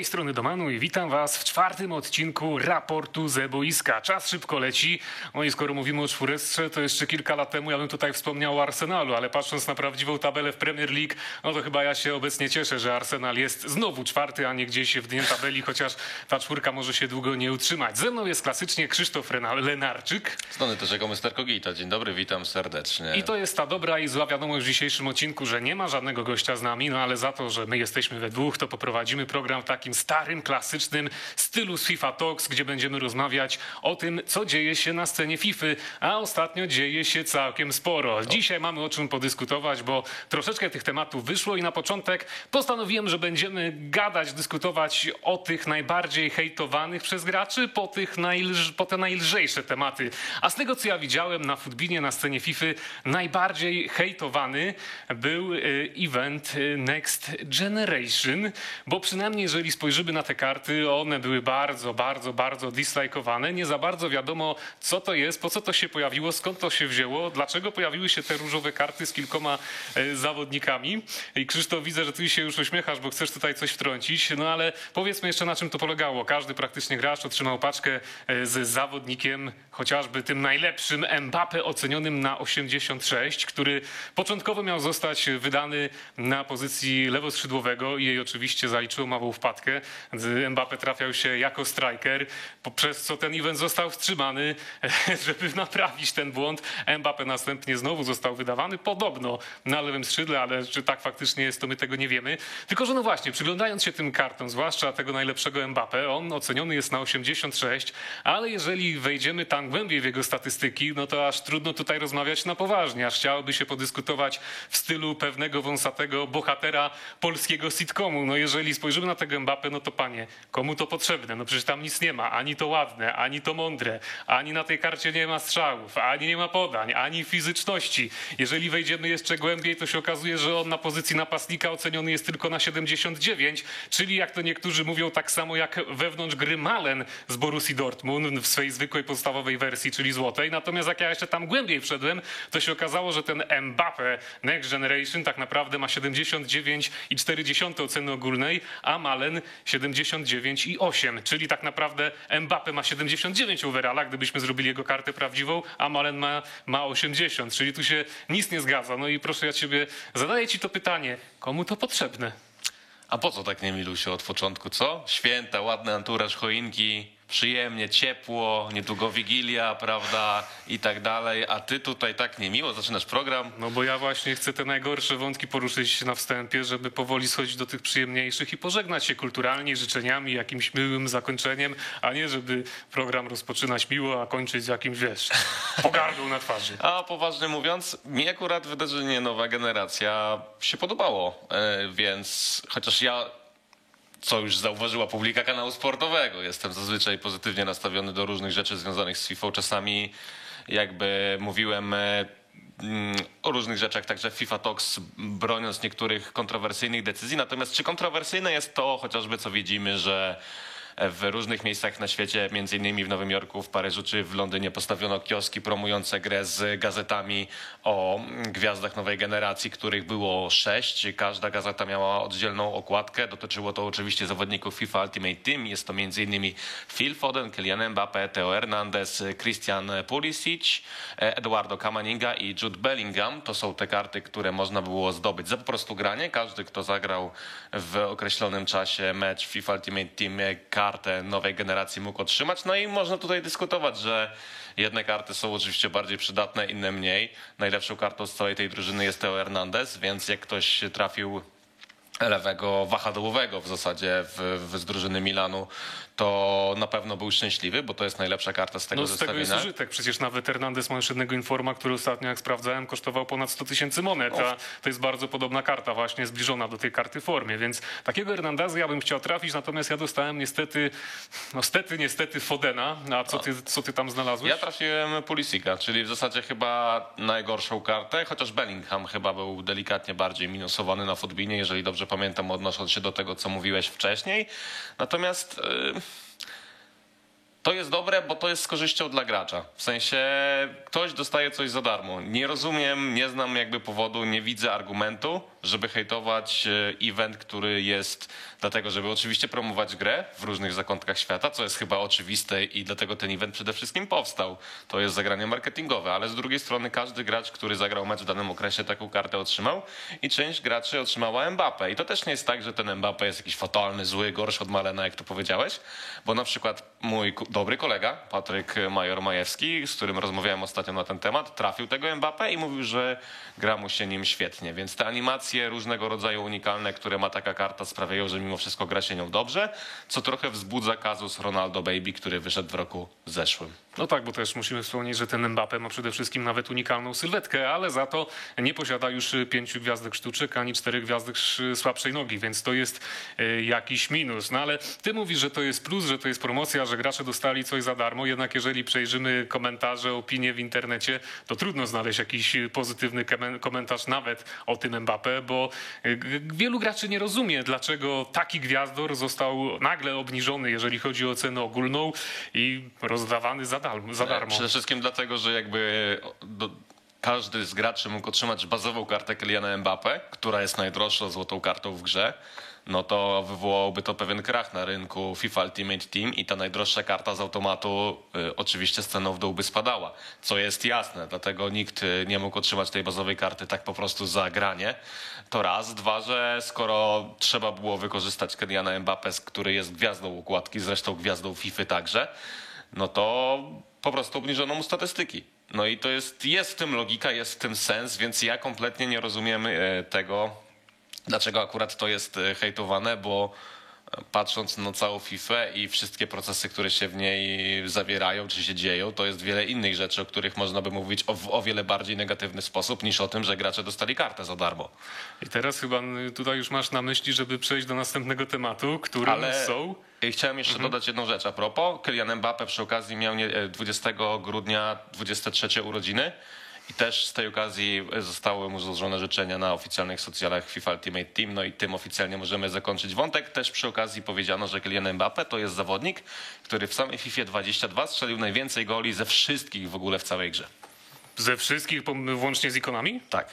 Tej strony Domanu i witam Was w czwartym odcinku raportu ze boiska. Czas szybko leci. No i skoro mówimy o czwóreczce, to jeszcze kilka lat temu ja bym tutaj wspomniał o Arsenalu, ale patrząc na prawdziwą tabelę w Premier League, no to chyba ja się obecnie cieszę, że Arsenal jest znowu czwarty, a nie gdzieś w dnie tabeli, chociaż ta czwórka może się długo nie utrzymać. Ze mną jest klasycznie Krzysztof Lenarczyk. Strony też jako Mr. Kogita. Dzień dobry, witam serdecznie. I to jest ta dobra i zła wiadomość w dzisiejszym odcinku, że nie ma żadnego gościa z nami, no ale za to, że my jesteśmy we dwóch, to poprowadzimy program w takim starym, klasycznym stylu z FIFA Talks, gdzie będziemy rozmawiać o tym, co dzieje się na scenie FIFA, a ostatnio dzieje się całkiem sporo. Dzisiaj mamy o czym podyskutować, bo troszeczkę tych tematów wyszło i na początek postanowiłem, że będziemy gadać, dyskutować o tych najbardziej hejtowanych przez graczy, po, tych najlż, po te najlżejsze tematy. A z tego, co ja widziałem na futbinie, na scenie FIFA, najbardziej hejtowany był y, event y, Next Generation, bo przynajmniej jeżeli spojrzymy na te karty, one były bardzo, bardzo, bardzo dislajkowane. Nie za bardzo wiadomo, co to jest, po co to się pojawiło, skąd to się wzięło, dlaczego pojawiły się te różowe karty z kilkoma e, zawodnikami. I Krzysztof, widzę, że ty się już uśmiechasz, bo chcesz tutaj coś wtrącić, no ale powiedzmy jeszcze na czym to polegało. Każdy praktycznie gracz otrzymał paczkę e, z zawodnikiem, chociażby tym najlepszym Mbappe ocenionym na 86, który początkowo miał zostać wydany na pozycji lewoskrzydłowego i jej oczywiście zaliczyło małą wpadkę. Mbappe trafiał się jako striker, przez co ten event został wstrzymany, żeby naprawić ten błąd. Mbappe następnie znowu został wydawany, podobno na lewym skrzydle, ale czy tak faktycznie jest, to my tego nie wiemy. Tylko, że no właśnie, przyglądając się tym kartom, zwłaszcza tego najlepszego Mbappe, on oceniony jest na 86, ale jeżeli wejdziemy tam głębiej w jego statystyki, no to aż trudno tutaj rozmawiać na poważnie, aż chciałoby się podyskutować w stylu pewnego wąsatego bohatera polskiego sitcomu. No jeżeli spojrzymy na tego Mbappe, no to panie, komu to potrzebne? No przecież tam nic nie ma, ani to ładne, ani to mądre, ani na tej karcie nie ma strzałów, ani nie ma podań, ani fizyczności. Jeżeli wejdziemy jeszcze głębiej, to się okazuje, że on na pozycji napastnika oceniony jest tylko na 79, czyli jak to niektórzy mówią, tak samo jak wewnątrz gry Malen z Borussii Dortmund w swojej zwykłej podstawowej wersji, czyli złotej. Natomiast jak ja jeszcze tam głębiej wszedłem, to się okazało, że ten Mbappe Next Generation tak naprawdę ma 79,4 oceny ogólnej, a Malen 79,8, czyli tak naprawdę Mbappe ma 79 overalla, gdybyśmy zrobili jego kartę prawdziwą, a Malen ma, ma 80, czyli tu się nic nie zgadza. No i proszę ja ciebie, zadaję ci to pytanie, komu to potrzebne? A po co tak nie milusiu od początku, co? Święta, ładny anturaż choinki, przyjemnie, ciepło, niedługo Wigilia, prawda, i tak dalej. A ty tutaj tak niemiło zaczynasz program. No bo ja właśnie chcę te najgorsze wątki poruszyć na wstępie, żeby powoli schodzić do tych przyjemniejszych i pożegnać się kulturalnie, życzeniami, jakimś miłym zakończeniem, a nie żeby program rozpoczynać miło, a kończyć z jakimś, wiesz, pogardą na twarzy. A poważnie mówiąc, mi akurat wydarzenie Nowa Generacja się podobało, e, więc chociaż ja co już zauważyła publika kanału sportowego. Jestem zazwyczaj pozytywnie nastawiony do różnych rzeczy związanych z FIFA. Czasami jakby mówiłem e, mm, o różnych rzeczach, także FIFA Talks broniąc niektórych kontrowersyjnych decyzji. Natomiast czy kontrowersyjne jest to chociażby, co widzimy, że w różnych miejscach na świecie, między innymi w Nowym Jorku, w Paryżu czy w Londynie postawiono kioski promujące grę z gazetami o gwiazdach nowej generacji, których było sześć. Każda gazeta miała oddzielną okładkę. Dotyczyło to oczywiście zawodników FIFA Ultimate Team. Jest to między innymi Phil Foden, Kylian Mbappe, Theo Hernandez, Christian Pulisic, Eduardo Camavinga i Jude Bellingham. To są te karty, które można było zdobyć za po prostu granie. Każdy, kto zagrał w określonym czasie mecz FIFA Ultimate Team kartę nowej generacji mógł otrzymać. No i można tutaj dyskutować, że jedne karty są oczywiście bardziej przydatne, inne mniej. Najlepszą kartą z całej tej drużyny jest Theo Hernandez, więc jak ktoś trafił lewego wahadłowego w zasadzie w, w z drużyny Milanu, to na pewno był szczęśliwy, bo to jest najlepsza karta z tego No z tego zestawienia. jest użytek. Przecież nawet Hernandez ma już jednego informa, który ostatnio, jak sprawdzałem, kosztował ponad 100 tysięcy monet. A to jest bardzo podobna karta, właśnie zbliżona do tej karty formie. Więc takiego Hernandeza ja bym chciał trafić, natomiast ja dostałem niestety, no stety, niestety Fodena. A co ty, co ty tam znalazłeś? Ja trafiłem Pulisika, czyli w zasadzie chyba najgorszą kartę, chociaż Bellingham chyba był delikatnie bardziej minusowany na futbinie, jeżeli dobrze pamiętam, odnosząc się do tego, co mówiłeś wcześniej. Natomiast yy, to jest dobre, bo to jest z korzyścią dla gracza. W sensie ktoś dostaje coś za darmo. Nie rozumiem, nie znam jakby powodu, nie widzę argumentu, żeby hejtować e, event, który jest dlatego, żeby oczywiście promować grę w różnych zakątkach świata, co jest chyba oczywiste i dlatego ten event przede wszystkim powstał. To jest zagranie marketingowe, ale z drugiej strony każdy gracz, który zagrał mecz w danym okresie, taką kartę otrzymał i część graczy otrzymała Mbappé. I to też nie jest tak, że ten Mbappé jest jakiś fatalny, zły, gorszy od Malena, jak to powiedziałeś, bo na przykład mój dobry kolega, Patryk Major-Majewski, z którym rozmawiałem ostatnio na ten temat, trafił tego Mbappé i mówił, że gra mu się nim świetnie. Więc te animacje różnego rodzaju unikalne, które ma taka karta, sprawiają, że mimo wszystko gra się nią dobrze, co trochę wzbudza kazus Ronaldo Baby, który wyszedł w roku zeszłym. No tak, bo też musimy wspomnieć, że ten Mbappé ma przede wszystkim nawet unikalną sylwetkę, ale za to nie posiada już pięciu gwiazdek sztuczek ani czterech gwiazdek sz- słabszej nogi, więc to jest e, jakiś minus. No ale ty mówisz, że to jest plus, że to jest promocja, że gracze dostali coś za darmo, jednak jeżeli przejrzymy komentarze, opinie w internecie, to trudno znaleźć jakiś pozytywny komentarz nawet o tym Mbappé, bo e, wielu graczy nie rozumie, dlaczego taki gwiazdor został nagle obniżony, jeżeli chodzi o cenę ogólną i rozdawany za Za darmo. Przede wszystkim dlatego, że jakby do, każdy z graczy mógł otrzymać bazową kartę Kyliana Mbappé, która jest najdroższą złotą kartą w grze, no to wywołałoby to pewien krach na rynku FIFA Ultimate Team i ta najdroższa karta z automatu y, oczywiście z ceną w dół by spadała, co jest jasne, dlatego nikt y, nie mógł otrzymać tej bazowej karty tak po prostu za granie. To raz. Dwa, że skoro trzeba było wykorzystać Kyliana Mbappé, który jest gwiazdą układki, zresztą gwiazdą FIFA także, no to po prostu obniżono mu statystyki. No i to jest, jest w tym logika, jest w tym sens, więc ja kompletnie nie rozumiem e, tego, dlaczego akurat to jest e, hejtowane, bo patrząc na całą FIFA i wszystkie procesy, które się w niej zawierają, czy się dzieją, to jest wiele innych rzeczy, o których można by mówić o, w o wiele bardziej negatywny sposób niż o tym, że gracze dostali kartę za darmo. I teraz chyba tutaj już masz na myśli, żeby przejść do następnego tematu, którym Ale- są... I chciałem jeszcze dodać jedną rzecz a propos. Kylian Mbappé przy okazji miał nie- e, 20 grudnia 23 urodziny i też z tej okazji zostały mu złożone życzenia na oficjalnych socjalach FIFA Ultimate Team. No i tym oficjalnie możemy zakończyć wątek. Też przy okazji powiedziano, że Kylian Mbappé to jest zawodnik, który w samej FIFA 22 strzelił najwięcej goli ze wszystkich w ogóle w całej grze. Ze wszystkich, włącznie z ikonami? Tak.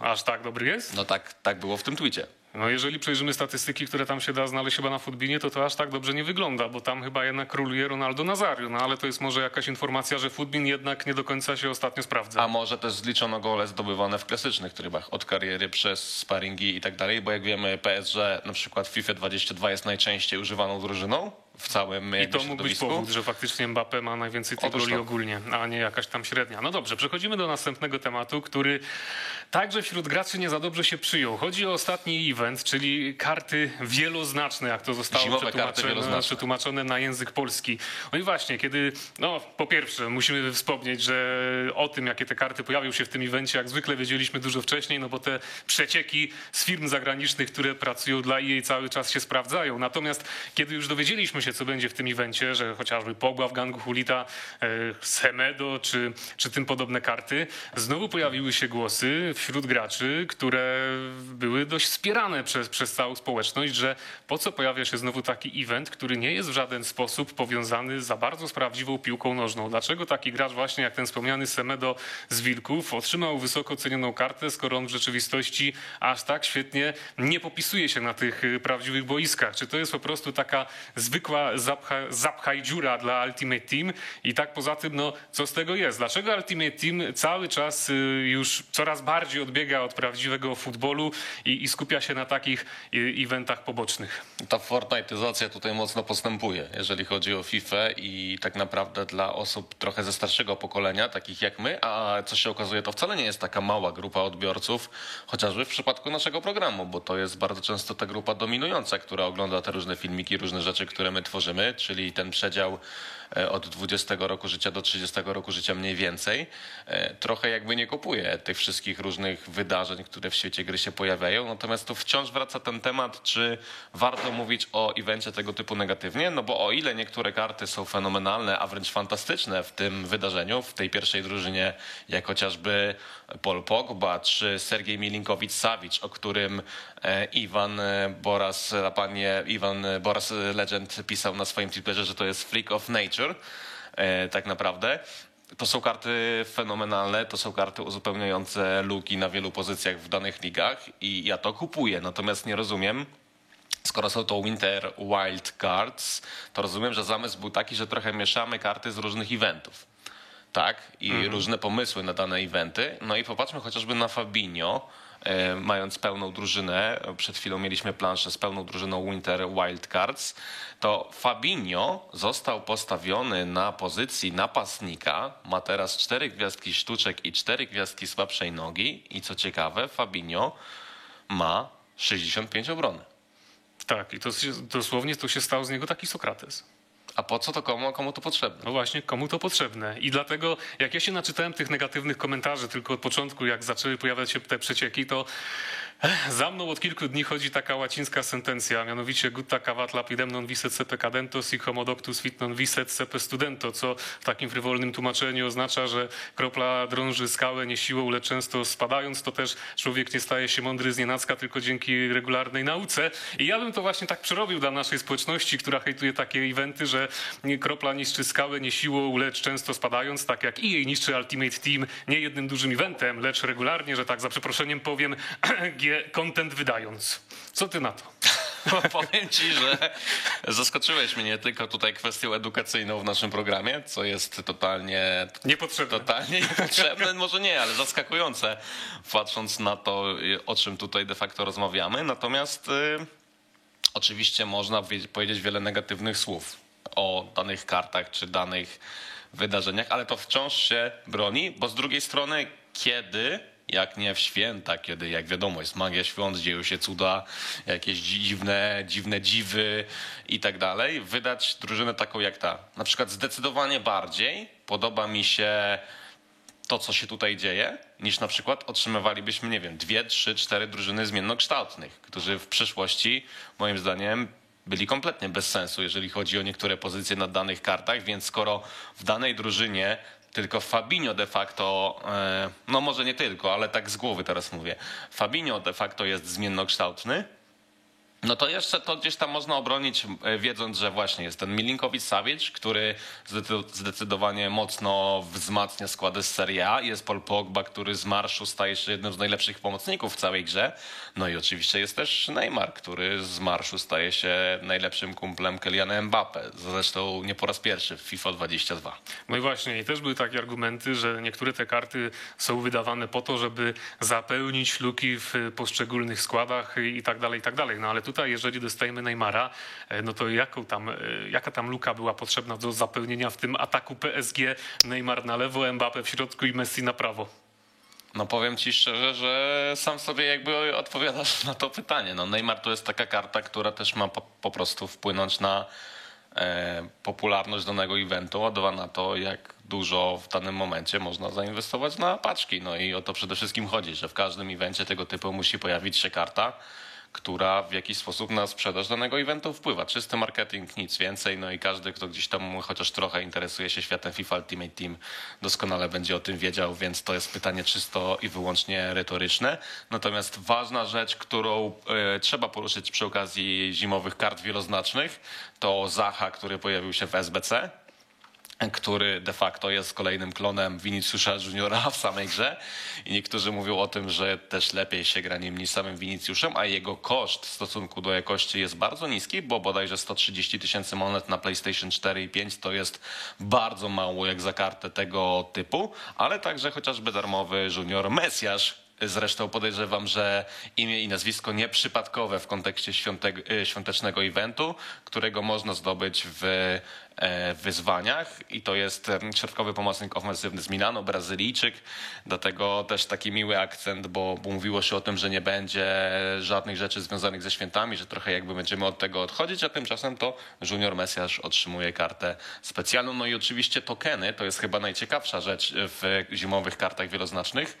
Aż tak dobry jest? No tak, tak było w tym tweetie. No jeżeli przejrzymy statystyki, które tam się da znaleźć chyba na Futbinie, to to aż tak dobrze nie wygląda, bo tam chyba jednak króluje Ronaldo Nazario. No ale to jest może jakaś informacja, że Futbin jednak nie do końca się ostatnio sprawdza. A może też zliczono gole zdobywane w klasycznych trybach od kariery przez sparingi i tak dalej, bo jak wiemy PSG na przykład w FIFA 22 jest najczęściej używaną drużyną w całym I to mógł być powód, że faktycznie Mbappé ma najwięcej tych goli to. ogólnie, a nie jakaś tam średnia. No dobrze, przechodzimy do następnego tematu, który także wśród graczy nie za dobrze się przyjął. Chodzi o ostatni event, czyli karty wieloznaczne, jak to zostało przetłumaczone, przetłumaczone na język polski. No i właśnie, kiedy, no po pierwsze musimy wspomnieć, że o tym, jakie te karty pojawią się w tym evencie, jak zwykle wiedzieliśmy dużo wcześniej, no bo te przecieki z firm zagranicznych, które pracują dla EA cały czas się sprawdzają. Natomiast kiedy już dowiedzieliśmy się, co będzie w tym evencie, że chociażby Pogba w gangu Hulita, e, Semedo czy, czy tym podobne karty, znowu pojawiły się głosy wśród graczy, które były dość wspierane przez, przez całą społeczność, że po co pojawia się znowu taki event, który nie jest w żaden sposób powiązany za bardzo z prawdziwą piłką nożną. Dlaczego taki gracz właśnie jak ten wspomniany Semedo z Wilków otrzymał wysoko cenioną kartę, skoro on w rzeczywistości aż tak świetnie nie popisuje się na tych y, prawdziwych boiskach? Czy to jest po prostu taka zwykła zapcha, zapchaj dziura dla Ultimate Team i tak poza tym, no co z tego jest? Dlaczego Ultimate Team cały czas y, już coraz bardziej odbiega od prawdziwego futbolu i, i skupia się na takich eventach pobocznych? Ta Fortnite'yzacja tutaj mocno postępuje, jeżeli chodzi o FIFA i tak naprawdę dla osób trochę ze starszego pokolenia, takich jak my, a co się okazuje, to wcale nie jest taka mała grupa odbiorców, chociażby w przypadku naszego programu, bo to jest bardzo często ta grupa dominująca, która ogląda te różne filmiki, różne rzeczy, które my tworzymy, czyli ten przedział od 20 roku życia do 30 roku życia mniej więcej, e, trochę jakby nie kupuje tych wszystkich różnych wydarzeń, które w świecie gry się pojawiają. Natomiast tu wciąż wraca ten temat, czy warto mówić o evencie tego typu negatywnie, no bo o ile niektóre karty są fenomenalne, a wręcz fantastyczne w tym wydarzeniu, w tej pierwszej drużynie, jak chociażby Paul Pogba czy Sergiej Milinkowicz-Savic, o którym e, Iwan e, Boras, panie Iwan Boras Legend pisał na swoim Twitterze, że to jest freak of nature, e, tak naprawdę. To są karty fenomenalne, to są karty uzupełniające luki na wielu pozycjach w danych ligach i ja to kupuję. Natomiast nie rozumiem, skoro są to Winter Wild Cards, to rozumiem, że zamysł był taki, że trochę mieszamy karty z różnych eventów. Tak, i różne pomysły na dane eventy. No i popatrzmy chociażby na Fabinho, mając pełną drużynę, przed chwilą mieliśmy planszę z pełną drużyną Winter Wild Cards, to Fabinho został postawiony na pozycji napastnika, ma teraz cztery gwiazdki sztuczek i cztery gwiazdki słabszej nogi i co ciekawe, Fabinho ma 65 obrony. Tak, i to dosłownie to się stał z niego taki Sokrates. A po co to komu, komu to potrzebne? No właśnie, komu to potrzebne? I dlatego, jak ja się naczytałem tych negatywnych komentarzy tylko od początku, jak zaczęły pojawiać się te przecieki, to za mną od kilku dni chodzi taka łacińska sentencja, mianowicie gutta cavat lapidem non viset sepe cadentos i homo doctus fit non viset sepe studento, co w takim frywolnym tłumaczeniu oznacza, że kropla drąży skałę nie siłą, lecz często spadając, to też człowiek nie staje się mądry z nienacka, tylko dzięki regularnej nauce. I ja bym to właśnie tak przerobił dla naszej społeczności, która hejtuje takie eventy, że kropla niszczy skałę nie siłą, lecz często spadając, tak jak EA niszczy Ultimate Team nie jednym dużym eventem, lecz regularnie, że tak za przeproszeniem powiem, G content wydając. Co ty na to? Powiem ci, że zaskoczyłeś mnie tylko tutaj kwestią edukacyjną w naszym programie, co jest totalnie Niepotrzebne. Totalnie niepotrzebne, może nie, ale zaskakujące, patrząc na to, o czym tutaj de facto rozmawiamy. Natomiast y, oczywiście można wie- powiedzieć wiele negatywnych słów o danych kartach czy danych wydarzeniach, ale to wciąż się broni, bo z drugiej strony, kiedy jak nie w święta, kiedy, jak wiadomo, jest magia świąt, dzieją się cuda, jakieś dziwne, dziwne dziwy i tak dalej, wydać drużynę taką jak ta. Na przykład zdecydowanie bardziej podoba mi się to, co się tutaj dzieje, niż na przykład otrzymywalibyśmy, nie wiem, dwie, trzy, cztery drużyny zmiennokształtnych, którzy w przyszłości, moim zdaniem, byli kompletnie bez sensu, jeżeli chodzi o niektóre pozycje na danych kartach, więc skoro w danej drużynie tylko Fabinho de facto, e, no może nie tylko, ale tak z głowy teraz mówię, Fabinho de facto jest zmiennokształtny, no to jeszcze to gdzieś tam można obronić, e, wiedząc, że właśnie jest ten Milinkowicz Savic, który zdecy- zdecydowanie mocno wzmacnia składy z Serie A. Jest Paul Pogba, który z marszu staje się jednym z najlepszych pomocników w całej grze. No i oczywiście jest też Neymar, który z marszu staje się najlepszym kumplem Kyliana Mbappe. Zresztą nie po raz pierwszy w FIFA 22. No i właśnie, i też były takie argumenty, że niektóre te karty są wydawane po to, żeby zapełnić luki w poszczególnych składach i tak dalej, i tak dalej. No ale tutaj, jeżeli dostajemy Neymara, e, no to jaką tam, e, jaka tam luka była potrzebna do zapełnienia w tym ataku PSG? Neymar na lewo, Mbappe w środku i Messi na prawo. No powiem ci szczerze, że sam sobie jakby odpowiadasz na to pytanie. No Neymar to jest taka karta, która też ma po, po prostu wpłynąć na e, popularność danego eventu, a dwa na to, jak dużo w danym momencie można zainwestować na paczki. No i o to przede wszystkim chodzi, że w każdym evencie tego typu musi pojawić się karta, która w jakiś sposób na sprzedaż danego eventu wpływa. Czysty marketing, nic więcej. No i każdy, kto gdzieś tam chociaż trochę interesuje się światem FIFA Ultimate Team, doskonale będzie o tym wiedział, więc to jest pytanie czysto i wyłącznie retoryczne. Natomiast ważna rzecz, którą e, trzeba poruszyć przy okazji zimowych kart wieloznacznych, to Zaha, który pojawił się w SBC który de facto jest kolejnym klonem Viniciusza Juniora w samej grze. I niektórzy mówią o tym, że też lepiej się gra nim niż samym Viniciuszem, a jego koszt w stosunku do jakości jest bardzo niski, bo bodajże 130 tysięcy monet na PlayStation 4 i 5 to jest bardzo mało jak za kartę tego typu, ale także chociażby darmowy Junior Mesjasz, Zresztą podejrzewam, że imię i nazwisko nieprzypadkowe w kontekście świątek, y, świątecznego eventu, którego można zdobyć w e, wyzwaniach. I to jest środkowy pomocnik ofensywny z Milano, Brazylijczyk, dlatego też taki miły akcent, bo, bo mówiło się o tym, że nie będzie żadnych rzeczy związanych ze świętami, że trochę jakby będziemy od tego odchodzić, a tymczasem to Junior Mesjasz otrzymuje kartę specjalną. No i oczywiście tokeny, to jest chyba najciekawsza rzecz w zimowych kartach wieloznacznych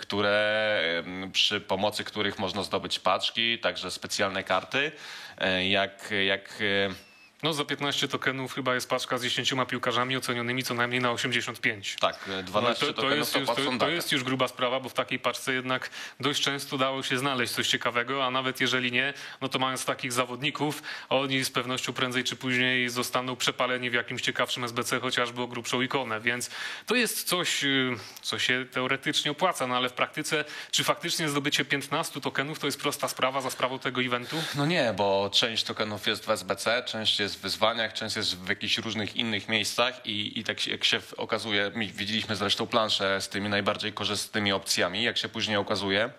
które przy pomocy których można zdobyć paczki, także specjalne karty, e, jak, jak e, No za 15 tokenów chyba jest paczka z 10 piłkarzami ocenionymi co najmniej na 85. tak, e, 12 No to, to, tokenów jest to już, to, to jest już gruba sprawa, bo w takiej paczce jednak dość często dało się znaleźć coś ciekawego, a nawet jeżeli nie, no to mając takich zawodników, oni z pewnością prędzej czy później zostaną przepaleni w jakimś ciekawszym SBC, chociażby o grubszą ikonę, więc to jest coś, y, co się teoretycznie opłaca, no ale w praktyce, czy faktycznie zdobycie 15 tokenów to jest prosta sprawa za sprawą tego eventu? No nie, bo część tokenów jest w SBC, część jest w wyzwaniach, część jest w jakichś różnych innych miejscach i, i tak jak się okazuje, mi- widzieliśmy zresztą planszę z tymi najbardziej korzystnymi opcjami, jak się później okazuje,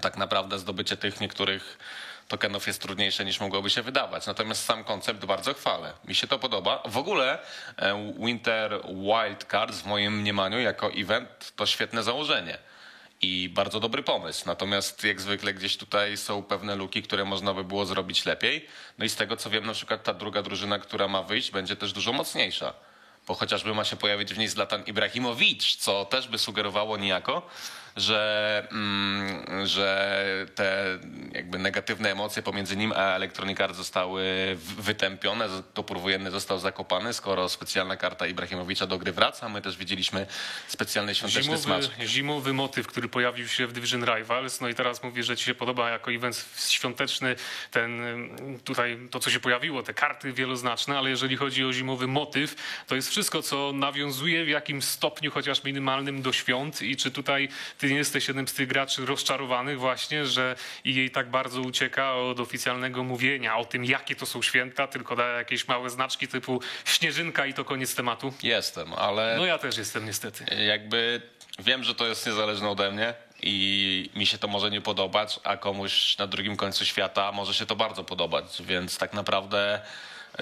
tak naprawdę zdobycie tych niektórych tokenów jest trudniejsze niż mogłoby się wydawać. Natomiast sam koncept bardzo chwalę. Mi się to podoba. W ogóle e, Winter Wildcards w moim mniemaniu jako event to świetne założenie i bardzo dobry pomysł. Natomiast jak zwykle gdzieś tutaj są pewne luki, które można by było zrobić lepiej. No i z tego co wiem, na przykład ta druga drużyna, która ma wyjść, będzie też dużo mocniejsza. Bo chociażby ma się pojawić w niej Zlatan Ibrahimowicz, co też by sugerowało niejako, że, mm, że te jakby negatywne emocje pomiędzy nim a Electronic Arts zostały wytępione, topór wojenny został zakopany, skoro specjalna karta Ibrahimowicza do gry wraca. My też widzieliśmy specjalny świąteczny Zimowy, smaczek. zimowy motyw, który pojawił się w Division Rivals. No i teraz mówię, że ci się podoba jako event świąteczny, ten tutaj to, co się pojawiło, te karty wieloznaczne, ale jeżeli chodzi o zimowy motyw, to jest wszystko, co nawiązuje w jakimś stopniu, chociaż minimalnym, do świąt. I czy tutaj ty nie jesteś jednym z tych graczy rozczarowanych właśnie, że jej tak bardzo ucieka od oficjalnego mówienia o tym, jakie to są święta, tylko daje jakieś małe znaczki typu śnieżynka i to koniec tematu? Jestem, ale No ja też jestem niestety. jakby wiem, że to jest niezależne ode mnie i mi się to może nie podobać, a komuś na drugim końcu świata może się to bardzo podobać, więc tak naprawdę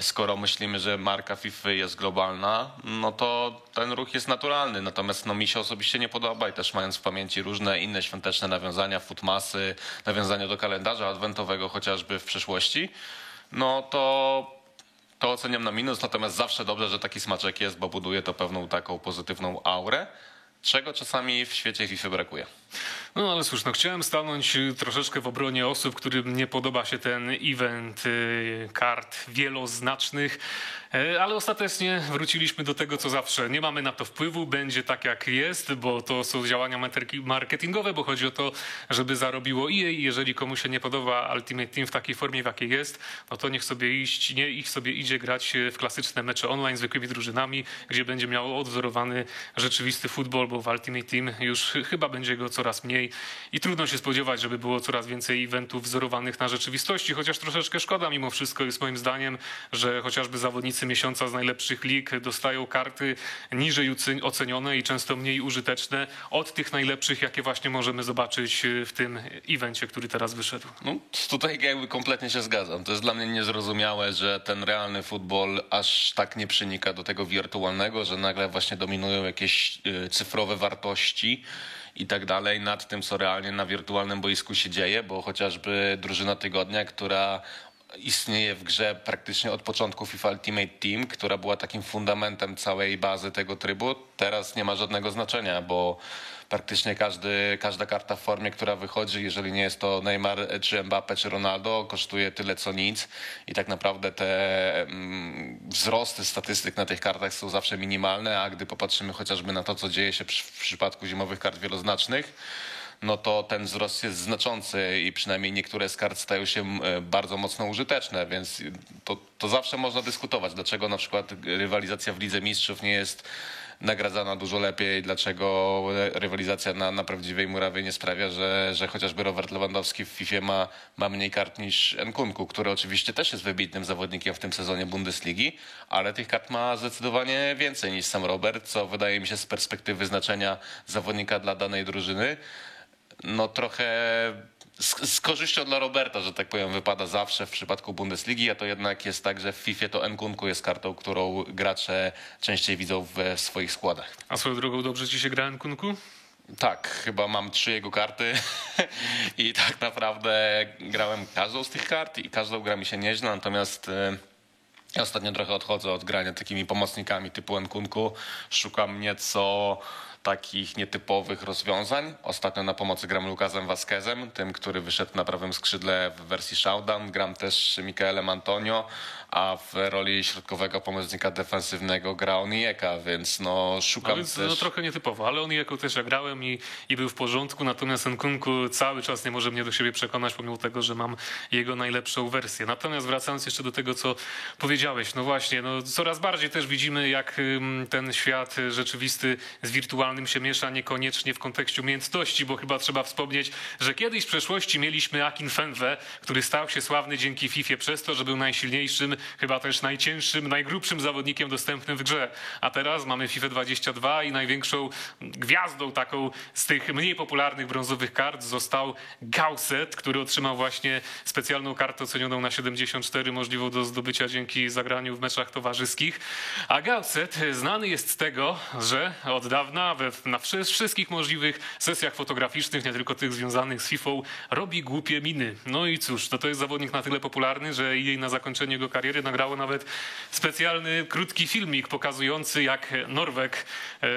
skoro myślimy, że marka FIFA jest globalna, no to ten ruch jest naturalny, natomiast no mi się osobiście nie podoba i też mając w pamięci różne inne świąteczne nawiązania, footmasy, nawiązania do kalendarza adwentowego chociażby w przeszłości, no to to oceniam na minus, natomiast zawsze dobrze, że taki smaczek jest, bo buduje to pewną taką pozytywną aurę, czego czasami w świecie FIFA brakuje. No ale cóż, no chciałem stanąć y, troszeczkę w obronie osób, którym nie podoba się ten event y, kart wieloznacznych, e, ale ostatecznie wróciliśmy do tego, co zawsze. Nie mamy na to wpływu, będzie tak jak jest, bo to są działania marketingowe, bo chodzi o to, żeby zarobiło EA i jeżeli komuś się nie podoba Ultimate Team w takiej formie, w jakiej jest, no to niech sobie iść, nie, ich sobie idzie grać w klasyczne mecze online z zwykłymi drużynami, gdzie będzie miał odwzorowany rzeczywisty futbol, bo w Ultimate Team już ch- chyba będzie go coraz mniej i trudno się spodziewać, żeby było coraz więcej eventów wzorowanych na rzeczywistości, chociaż troszeczkę szkoda mimo wszystko jest moim zdaniem, że chociażby zawodnicy miesiąca z najlepszych lig dostają karty niżej ocenione i często mniej użyteczne od tych najlepszych, jakie właśnie możemy zobaczyć w tym evencie, który teraz wyszedł. No, tutaj jakby kompletnie się zgadzam. To jest dla mnie niezrozumiałe, że ten realny futbol aż tak nie przenika do tego wirtualnego, że nagle właśnie dominują jakieś y, cyfrowe wartości i tak dalej. Nad tym, co realnie na wirtualnym boisku się dzieje, bo chociażby drużyna tygodnia, która istnieje w grze praktycznie od początku FIFA Ultimate Team, która była takim fundamentem całej bazy tego trybu, teraz nie ma żadnego znaczenia, bo praktycznie każdy, każda karta w formie, która wychodzi, jeżeli nie jest to Neymar, czy Mbappe, czy Ronaldo, kosztuje tyle co nic. I tak naprawdę te mm, wzrosty statystyk na tych kartach są zawsze minimalne, a gdy popatrzymy chociażby na to, co dzieje się w przypadku zimowych kart wieloznacznych, no to ten wzrost jest znaczący i przynajmniej niektóre z kart stają się e, bardzo mocno użyteczne, więc to, to zawsze można dyskutować, dlaczego na przykład rywalizacja w Lidze Mistrzów nie jest nagradzana dużo lepiej, dlaczego rywalizacja na, na prawdziwej murawie nie sprawia, że, że chociażby Robert Lewandowski w FIFA ma, ma mniej kart niż Nkunku, który oczywiście też jest wybitnym zawodnikiem w tym sezonie Bundesligi, ale tych kart ma zdecydowanie więcej niż sam Robert, co wydaje mi się z perspektywy znaczenia zawodnika dla danej drużyny no trochę z, z korzyścią dla Roberta, że tak powiem, wypada zawsze w przypadku Bundesligi, a to jednak jest tak, że w FIFA to Nkunku jest kartą, którą gracze częściej widzą w swoich składach. A swoją drogą dobrze ci się gra Nkunku? Tak, chyba mam trzy jego karty i tak naprawdę grałem każdą z tych kart i każdą gra mi się nieźle, natomiast e, ja ostatnio trochę odchodzę od grania takimi pomocnikami typu Nkunku. Szukam nieco takich nietypowych rozwiązań. Ostatnio na pomocy gram Lukasem Vasquezem, tym, który wyszedł na prawym skrzydle w wersji Showdown. Gram też Michaelem Antonio, a w roli środkowego pomocnika defensywnego gra Onieka, więc no szukam No więc też... no, trochę nietypowo, ale on jako też ja grałem i, i był w porządku, natomiast Nkunku cały czas nie może mnie do siebie przekonać, pomimo tego, że mam jego najlepszą wersję. Natomiast wracając jeszcze do tego, co powiedziałeś, no właśnie, no coraz bardziej też widzimy, jak ten świat rzeczywisty z wirtualnym się miesza, niekoniecznie w kontekście umiejętności, bo chyba trzeba wspomnieć, że kiedyś w przeszłości mieliśmy Akin Fenwe, który stał się sławny dzięki FIFA przez to, że był najsilniejszym, chyba też najcięższym, najgrubszym zawodnikiem dostępnym w grze. A teraz mamy FIFA 22 i największą gwiazdą taką z tych mniej popularnych brązowych kart został Gauset, który otrzymał właśnie specjalną kartę ocenioną na 74, możliwą do zdobycia dzięki zagraniu w meczach towarzyskich. A Gauset znany jest z tego, że od dawna we, na wszy- wszystkich możliwych sesjach fotograficznych, nie tylko tych związanych z FIFA, robi głupie miny. No i cóż, to, to jest zawodnik na tyle popularny, że jej na zakończenie jego kariery nagrało nawet specjalny, krótki filmik pokazujący jak Norweg, e,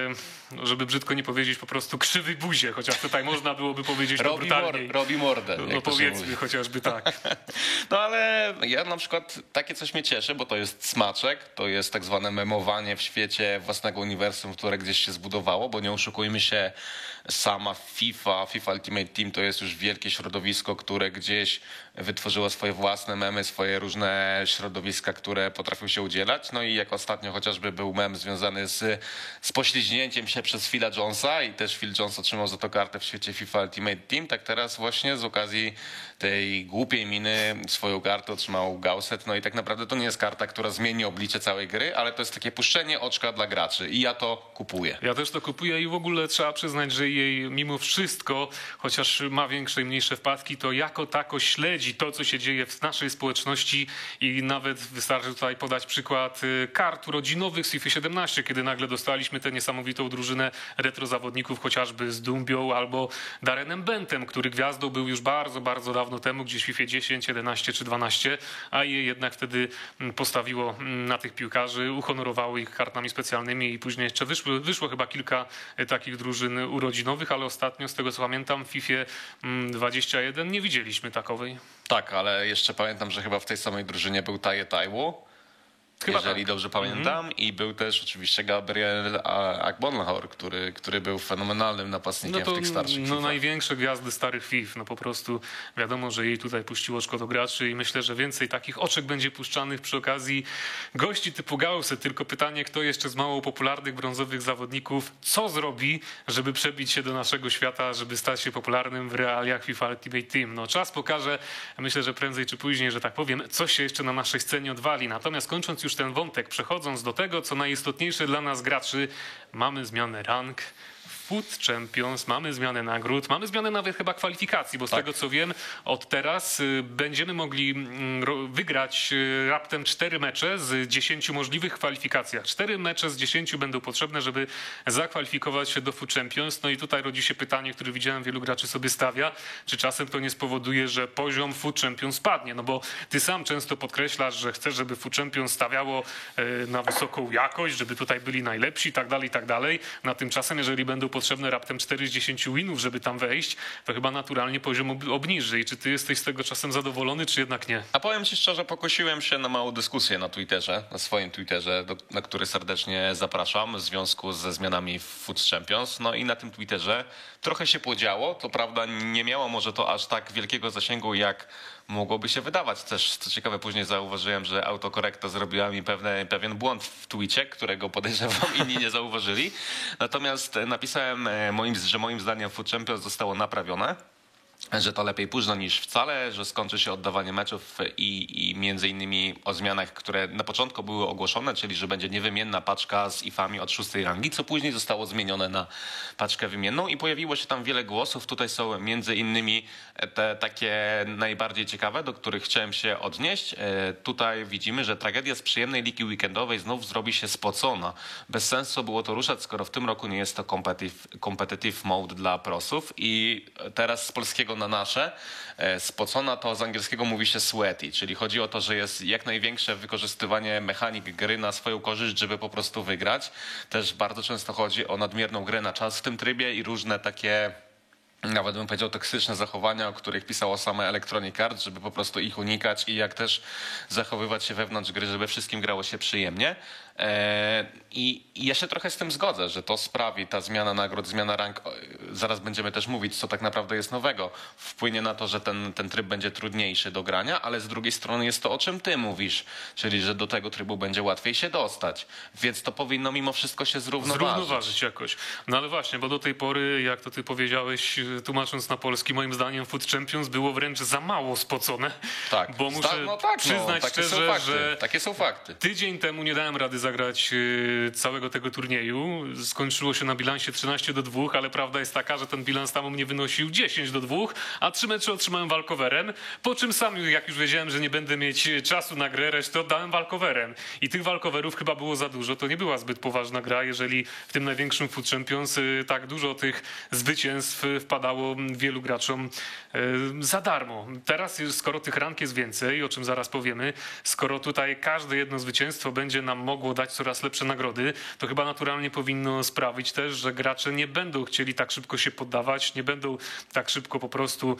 żeby brzydko nie powiedzieć, po prostu krzywy buzie, chociaż tutaj można byłoby powiedzieć to Robi, mor, brutalniej. robi mordę. No to powiedzmy mówi. chociażby tak. No ale ja na przykład takie coś mnie cieszy, bo to jest smaczek, to jest tak zwane memowanie w świecie własnego uniwersum, które gdzieś się zbudowało, bo nie oszukujmy się, sama FIFA, FIFA Ultimate Team to jest już wielkie środowisko, które gdzieś wytworzyło swoje własne memy, swoje różne środowiska, które potrafią się udzielać. No i jak ostatnio chociażby był mem związany z, z pośliźnięciem się przez Phila Jonesa i też Phil Jones otrzymał za to kartę w świecie FIFA Ultimate Team, tak teraz właśnie z okazji tej głupiej miny swoją kartę otrzymał Gauset. No i tak naprawdę to nie jest karta, która zmieni oblicze całej gry, ale to jest takie puszczenie oczka dla graczy i ja to kupuję. Ja też to kupuję i w ogóle trzeba przyznać, że jej mimo wszystko, chociaż ma większe i mniejsze wpadki, to jako tako śledzi to, co się dzieje w naszej społeczności i nawet wystarczy tutaj podać przykład y, kart urodzinowych z FIFA 17, kiedy nagle dostaliśmy tę niesamowitą drużynę retro zawodników, chociażby z Dumbią albo Darenem Bentem, który gwiazdą był już bardzo, bardzo dawno temu, gdzieś w FIFA 10, 11 czy 12, a je jednak wtedy mm, postawiło mm, na tych piłkarzy, uhonorowało ich kartami specjalnymi i później jeszcze wyszło, chyba kilka e, takich drużyn urodzinowych, ale ostatnio, z tego co pamiętam, w FIFA mm, 21 nie widzieliśmy takowej. Tak, ale jeszcze pamiętam, że chyba w tej samej drużynie był Taje Taiwo, Chyba jeżeli tak. dobrze pamiętam, i był też oczywiście Gabriel A- Agbonlahor, który, który był fenomenalnym napastnikiem No to w tych starszych no, FIFA. największe gwiazdy starych FIF. No po prostu wiadomo, że jej tutaj puściło oczko do graczy i myślę, że więcej takich oczek będzie puszczanych przy okazji gości typu Gaussy. Tylko pytanie, kto jeszcze z mało popularnych brązowych zawodników, co zrobi, żeby przebić się do naszego świata, żeby stać się popularnym w realiach FIFA Ultimate Team. No czas pokaże, myślę, że prędzej czy później, że tak powiem, coś się jeszcze na naszej scenie odwali. Natomiast kończąc już ten wątek, przechodząc do tego, co najistotniejsze dla nas graczy, mamy zmianę rank. Food Champions, mamy zmianę nagród, mamy zmianę nawet chyba kwalifikacji, bo z Tak. tego co wiem, od teraz y, będziemy mogli mm, wygrać y, raptem cztery mecze z dziesięciu możliwych kwalifikacjach. Cztery mecze z dziesięciu będą potrzebne, żeby zakwalifikować się do Food Champions. No i tutaj rodzi się pytanie, które widziałem wielu graczy sobie stawia, czy czasem to nie spowoduje, że poziom Food Champions spadnie, no bo ty sam często podkreślasz, że chcesz, żeby Food Champions stawiało y, na wysoką jakość, żeby tutaj byli najlepsi i tak dalej, i tak dalej. Na tymczasem, jeżeli będą potrzebne raptem 4 z 10 winów, żeby tam wejść, to chyba naturalnie poziom ob- obniży. I czy ty jesteś z tego czasem zadowolony, czy jednak nie? A powiem ci szczerze, pokusiłem się na małą dyskusję na Twitterze, na swoim Twitterze, do, na który serdecznie zapraszam w związku ze zmianami w Food Champions. No i na tym Twitterze trochę się podziało. To prawda, nie miało może to aż tak wielkiego zasięgu, jak mogłoby się wydawać. Też, co ciekawe, później zauważyłem, że autokorekta zrobiła mi pewne, pewien błąd w Twitcie, którego podejrzewam inni nie zauważyli. Natomiast e, napisałem, e, moim, że moim zdaniem Food Champions zostało naprawione że to lepiej późno niż wcale, że skończy się oddawanie meczów i, i między innymi o zmianach, które na początku były ogłoszone, czyli że będzie niewymienna paczka z ifami od szóstej rangi, co później zostało zmienione na paczkę wymienną i pojawiło się tam wiele głosów. Tutaj są między innymi te takie najbardziej ciekawe, do których chciałem się odnieść. E, Tutaj widzimy, że tragedia z przyjemnej ligi weekendowej znów zrobi się spocona. Bez sensu było to ruszać, skoro w tym roku nie jest to competitive, competitive mode dla prosów i teraz z polskiego na nasze, e, spocona to z angielskiego mówi się sweaty, czyli chodzi o to, że jest jak największe wykorzystywanie mechanik gry na swoją korzyść, żeby po prostu wygrać. Też bardzo często chodzi o nadmierną grę na czas w tym trybie i różne takie nawet bym powiedział toksyczne zachowania, o których pisało same Electronic Arts, żeby po prostu ich unikać i jak też zachowywać się wewnątrz gry, żeby wszystkim grało się przyjemnie. E, I ja się trochę z tym zgodzę, że to sprawi ta zmiana nagród, zmiana rank, zaraz będziemy też mówić, co tak naprawdę jest nowego, wpłynie na to, że ten, ten tryb będzie trudniejszy do grania, ale z drugiej strony jest to, o czym ty mówisz, czyli że do tego trybu będzie łatwiej się dostać, więc to powinno mimo wszystko się zrównoważyć. Zrównoważyć jakoś. No ale właśnie, bo do tej pory, jak to ty powiedziałeś, tłumacząc na polski, moim zdaniem Food Champions było wręcz za mało spocone. Tak, bo muszę no tak, przyznać no, takie szczerze, są fakty, że takie są fakty. tydzień temu nie dałem rady zagrać y, całego tego turnieju. Skończyło się na bilansie 13 do 2, ale prawda jest taka, że ten bilans tam mnie wynosił 10 do 2, a trzy mecze otrzymałem walkowerem, po czym sam, jak już wiedziałem, że nie będę mieć czasu na grę, resztę oddałem walkowerem. I tych walkowerów chyba było za dużo. To nie była zbyt poważna gra, jeżeli w tym największym Food Champions y, tak dużo tych zwycięstw wpadało wielu graczom y, za darmo. Teraz, skoro tych rank jest więcej, o czym zaraz powiemy, skoro tutaj każde jedno zwycięstwo będzie nam mogło dać coraz lepsze nagrody, to chyba naturalnie powinno sprawić też, że gracze nie będą chcieli tak szybko się poddawać, nie będą tak szybko po prostu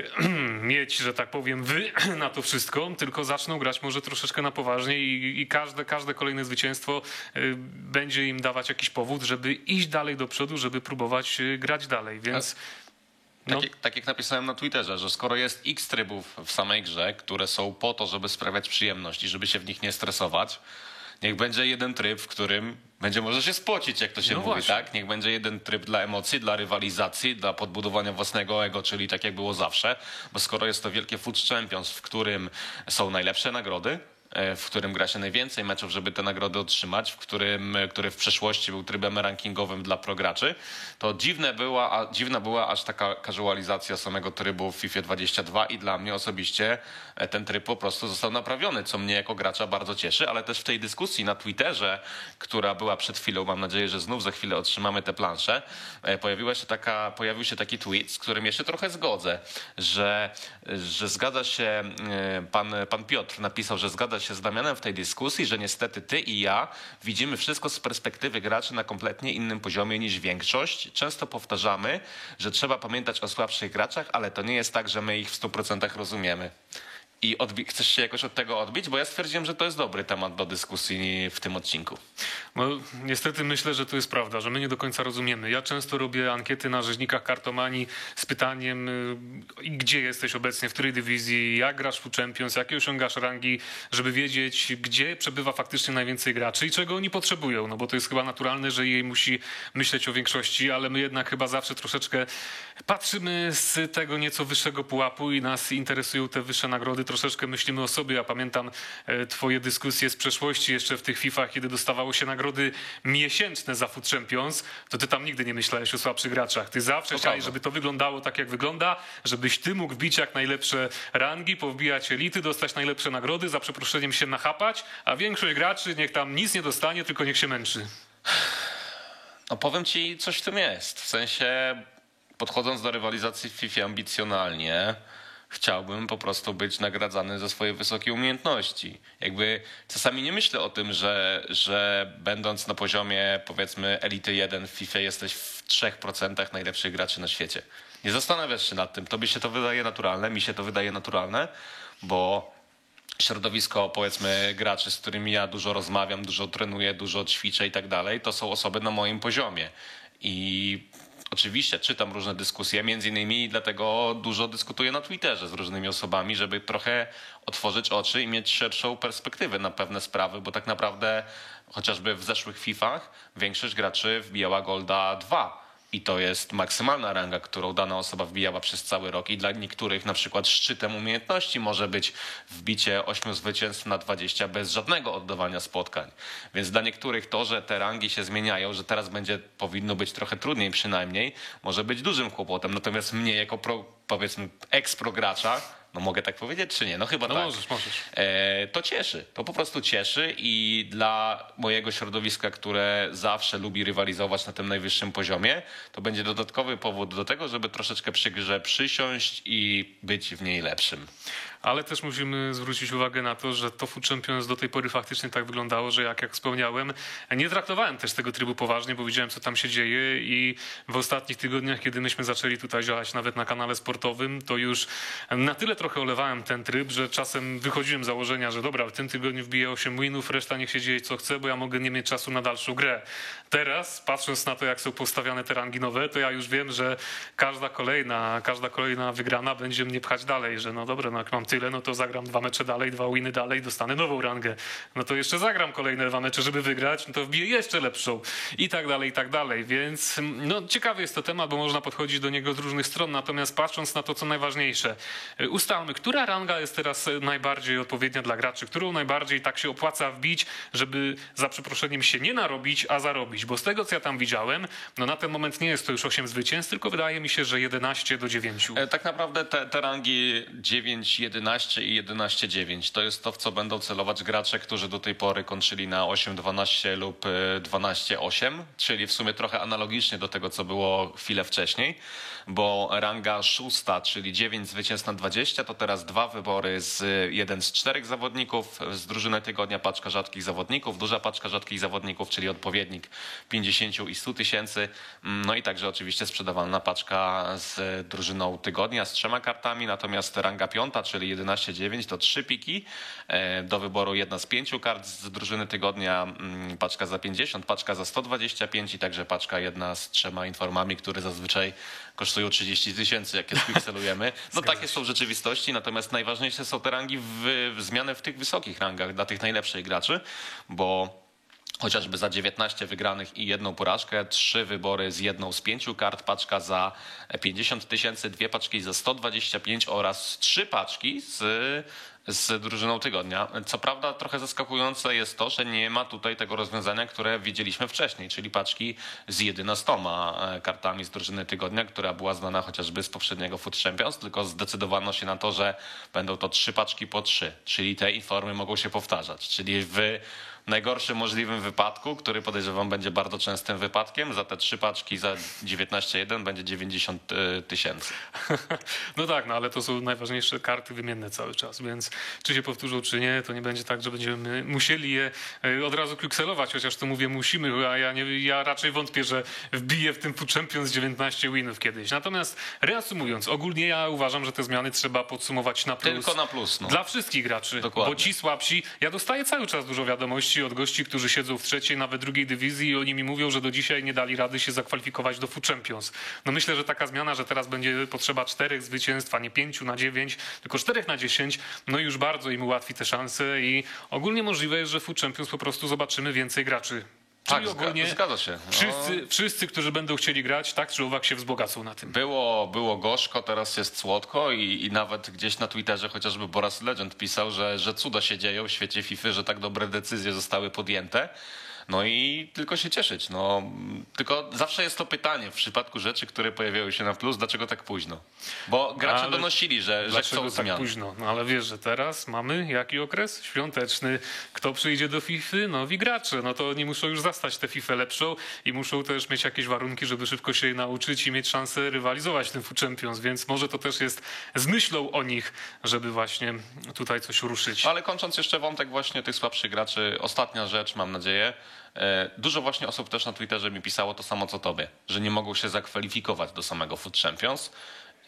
mieć, że tak powiem, wy na to wszystko, tylko zaczną grać może troszeczkę na poważnie i, i każde, każde kolejne zwycięstwo y, będzie im dawać jakiś powód, żeby iść dalej do przodu, żeby próbować y, grać dalej, więc... Tak, No. jak, tak jak napisałem na Twitterze, że skoro jest x trybów w samej grze, które są po to, żeby sprawiać przyjemność i żeby się w nich nie stresować, niech będzie jeden tryb, w którym będzie można się spocić, jak to się No mówi, właśnie. tak? Niech będzie jeden tryb dla emocji, dla rywalizacji, dla podbudowania własnego ego, czyli tak jak było zawsze, bo skoro jest to wielkie Food Champions, w którym są najlepsze nagrody, w którym gra się najwięcej meczów, żeby te nagrody otrzymać, w którym, e, który w przeszłości był trybem rankingowym dla prograczy, to dziwne była, a, dziwna była aż taka casualizacja samego trybu w FIFA 22 i dla mnie osobiście e, ten tryb po prostu został naprawiony, co mnie jako gracza bardzo cieszy, ale też w tej dyskusji na Twitterze, która była przed chwilą, mam nadzieję, że znów za chwilę otrzymamy te plansze, e, pojawiła się taka, pojawił się taki tweet, z którym ja się trochę zgodzę, że, że zgadza się, e, pan, pan Piotr napisał, że zgadza się z Damianem w tej dyskusji, że niestety ty i ja widzimy wszystko z perspektywy graczy na kompletnie innym poziomie niż większość. Często powtarzamy, że trzeba pamiętać o słabszych graczach, ale to nie jest tak, że my ich w 100% rozumiemy. I chcesz się jakoś od tego odbić? Bo ja stwierdziłem, że to jest dobry temat do dyskusji w tym odcinku. No, niestety myślę, że to jest prawda, że my nie do końca rozumiemy. Ja często robię ankiety na rzeźnikach kartomanii z pytaniem, y, gdzie jesteś obecnie, w której dywizji, jak grasz w Champions, jakie osiągasz rangi, żeby wiedzieć, gdzie przebywa faktycznie najwięcej graczy i czego oni potrzebują. No bo to jest chyba naturalne, że jej musi myśleć o większości, ale my jednak chyba zawsze troszeczkę patrzymy z tego nieco wyższego pułapu i nas interesują te wyższe nagrody. Troszeczkę myślimy o sobie. Ja pamiętam e, twoje dyskusje z przeszłości jeszcze w tych FIFAch, kiedy dostawało się nagrody miesięczne za Food Champions, to ty tam nigdy nie myślałeś o słabszych graczach. Ty zawsze To chciałeś, żeby to wyglądało tak, jak wygląda, żebyś ty mógł wbić jak najlepsze rangi, powbijać elity, dostać najlepsze nagrody, za przeproszeniem się nachapać, a większość graczy niech tam nic nie dostanie, tylko niech się męczy. No powiem ci, coś w tym jest. W sensie, podchodząc do rywalizacji w FIFA ambicjonalnie, chciałbym po prostu być nagradzany za swoje wysokie umiejętności. Jakby czasami nie myślę o tym, że, że będąc na poziomie powiedzmy elity 1 w FIFA jesteś w 3% najlepszych graczy na świecie. Nie zastanawiasz się nad tym. Tobie się to wydaje naturalne, mi się to wydaje naturalne, bo środowisko, powiedzmy, graczy, z którymi ja dużo rozmawiam, dużo trenuję, dużo ćwiczę i tak dalej, to są osoby na moim poziomie. I oczywiście czytam różne dyskusje, między innymi dlatego dużo dyskutuję na Twitterze z różnymi osobami, żeby trochę otworzyć oczy i mieć szerszą perspektywę na pewne sprawy, bo tak naprawdę chociażby w zeszłych FIFach większość graczy wbijała Golda 2. I to jest maksymalna ranga, którą dana osoba wbijała przez cały rok. I dla niektórych na przykład szczytem umiejętności może być wbicie 8 zwycięstw na 20 bez żadnego oddawania spotkań. Więc dla niektórych to, że te rangi się zmieniają, że teraz będzie powinno być trochę trudniej przynajmniej, może być dużym kłopotem. Natomiast mnie jako pro, powiedzmy ekspro gracza No mogę tak powiedzieć, czy nie? No chyba No tak. możesz, możesz. E, to cieszy. To po prostu cieszy i dla mojego środowiska, które zawsze lubi rywalizować na tym najwyższym poziomie, to będzie dodatkowy powód do tego, żeby troszeczkę przy grze przysiąść i być w niej lepszym. Ale też musimy zwrócić uwagę na to, że to Food Champions do tej pory faktycznie tak wyglądało, że jak, jak wspomniałem, nie traktowałem też tego trybu poważnie, bo widziałem, co tam się dzieje i w ostatnich tygodniach, kiedy myśmy zaczęli tutaj działać nawet na kanale sportowym, to już na tyle trochę olewałem ten tryb, że czasem wychodziłem z założenia, że dobra, w tym tygodniu wbiję 8 winów, reszta niech się dzieje co chce, bo ja mogę nie mieć czasu na dalszą grę. Teraz, patrząc na to, jak są postawiane te rangi nowe, to ja już wiem, że każda kolejna, każda kolejna wygrana będzie mnie pchać dalej, że no dobra, no jak mam tyle, no to zagram dwa mecze dalej, dwa winy dalej, dostanę nową rangę. No to jeszcze zagram kolejne dwa mecze, żeby wygrać, no to wbiję jeszcze lepszą i tak dalej, i tak dalej. Więc no ciekawy jest to temat, bo można podchodzić do niego z różnych stron, natomiast patrząc na to, co najważniejsze, ustalmy, która ranga jest teraz najbardziej odpowiednia dla graczy, którą najbardziej tak się opłaca wbić, żeby za przeproszeniem się nie narobić, a zarobić, bo z tego, co ja tam widziałem, no na ten moment nie jest to już 8 zwycięstw, tylko wydaje mi się, że 11 do 9. E, Tak naprawdę te, te rangi 9, 11 i 11, 9 to jest to, w co będą celować gracze, którzy do tej pory kończyli na 8, 12 lub e, 12, 8, czyli w sumie trochę analogicznie do tego, co było chwilę wcześniej, bo ranga szósta, czyli 9 zwycięstw na 20, to teraz dwa wybory z jeden z czterech zawodników, z drużyny tygodnia paczka rzadkich zawodników, duża paczka rzadkich zawodników, czyli odpowiednik 50 i 100 tysięcy, Mm, no i także oczywiście sprzedawalna paczka z drużyną tygodnia z trzema kartami, natomiast ranga piąta, czyli 11-9 to trzy piki, E, do wyboru jedna z pięciu kart z drużyny tygodnia, mm, paczka za 50, paczka za 125 i także paczka jedna z trzema informami, które zazwyczaj kosztują 30 tysięcy, jak je spikselujemy. No takie są w rzeczywistości, natomiast najważniejsze są te rangi, w, w zmiany w tych wysokich rangach dla tych najlepszych graczy, bo chociażby za 19 wygranych i jedną porażkę, trzy wybory z jedną z pięciu kart, paczka za 50 tysięcy, dwie paczki za 125 oraz trzy paczki z, z drużyną tygodnia. Co prawda trochę zaskakujące jest to, że nie ma tutaj tego rozwiązania, które widzieliśmy wcześniej, czyli paczki z 11 kartami z drużyny tygodnia, która była znana chociażby z poprzedniego Food Champions, tylko zdecydowano się na to, że będą to trzy paczki po trzy, czyli te informy mogą się powtarzać, czyli w najgorszym możliwym wypadku, który podejrzewam będzie bardzo częstym wypadkiem. Za te trzy paczki za 19,1 będzie 90 tysięcy. No tak, no ale to są najważniejsze karty wymienne cały czas, więc czy się powtórzą, czy nie, to nie będzie tak, że będziemy musieli je e, od razu klikselować, chociaż to mówię musimy, a ja, nie, ja raczej wątpię, że wbiję w tym Food Champions 19 winów kiedyś. Natomiast reasumując, ogólnie ja uważam, że te zmiany trzeba podsumować na plus. Tylko na plus. No. Dla wszystkich graczy, Dokładnie. bo ci słabsi, ja dostaję cały czas dużo wiadomości od gości, którzy siedzą w trzeciej, nawet drugiej dywizji i oni mi mówią, że do dzisiaj nie dali rady się zakwalifikować do Food Champions. No myślę, że taka zmiana, że teraz będzie potrzeba czterech zwycięstw, a nie pięciu na dziewięć, tylko czterech na dziesięć, no już bardzo im ułatwi te szanse i ogólnie możliwe jest, że Food Champions po prostu zobaczymy więcej graczy. Czyli Tak, ogólnie zgadza się. No. wszyscy, wszyscy, którzy będą chcieli grać, tak czy owak się wzbogacą na tym. Było, było gorzko, teraz jest słodko i, i nawet gdzieś na Twitterze chociażby Boras Legend pisał, że, że cuda się dzieją w świecie FIFA, że tak dobre decyzje zostały podjęte. No i tylko się cieszyć. No, tylko zawsze jest to pytanie w przypadku rzeczy, które pojawiają się na plus, dlaczego tak późno? Bo gracze Ale donosili, że, że chcą tak zmian. późno? No ale wiesz, że teraz mamy jaki okres? Świąteczny. Kto przyjdzie do FIFA? Nowi gracze. No to oni muszą już zastać tę FIFA lepszą i muszą też mieć jakieś warunki, żeby szybko się nauczyć i mieć szansę rywalizować w tym Food Champions, więc może to też jest z myślą o nich, żeby właśnie tutaj coś ruszyć. Ale kończąc jeszcze wątek właśnie tych słabszych graczy, ostatnia rzecz, mam nadzieję. E, Dużo właśnie osób też na Twitterze mi pisało to samo co tobie, że nie mogą się zakwalifikować do samego Food Champions.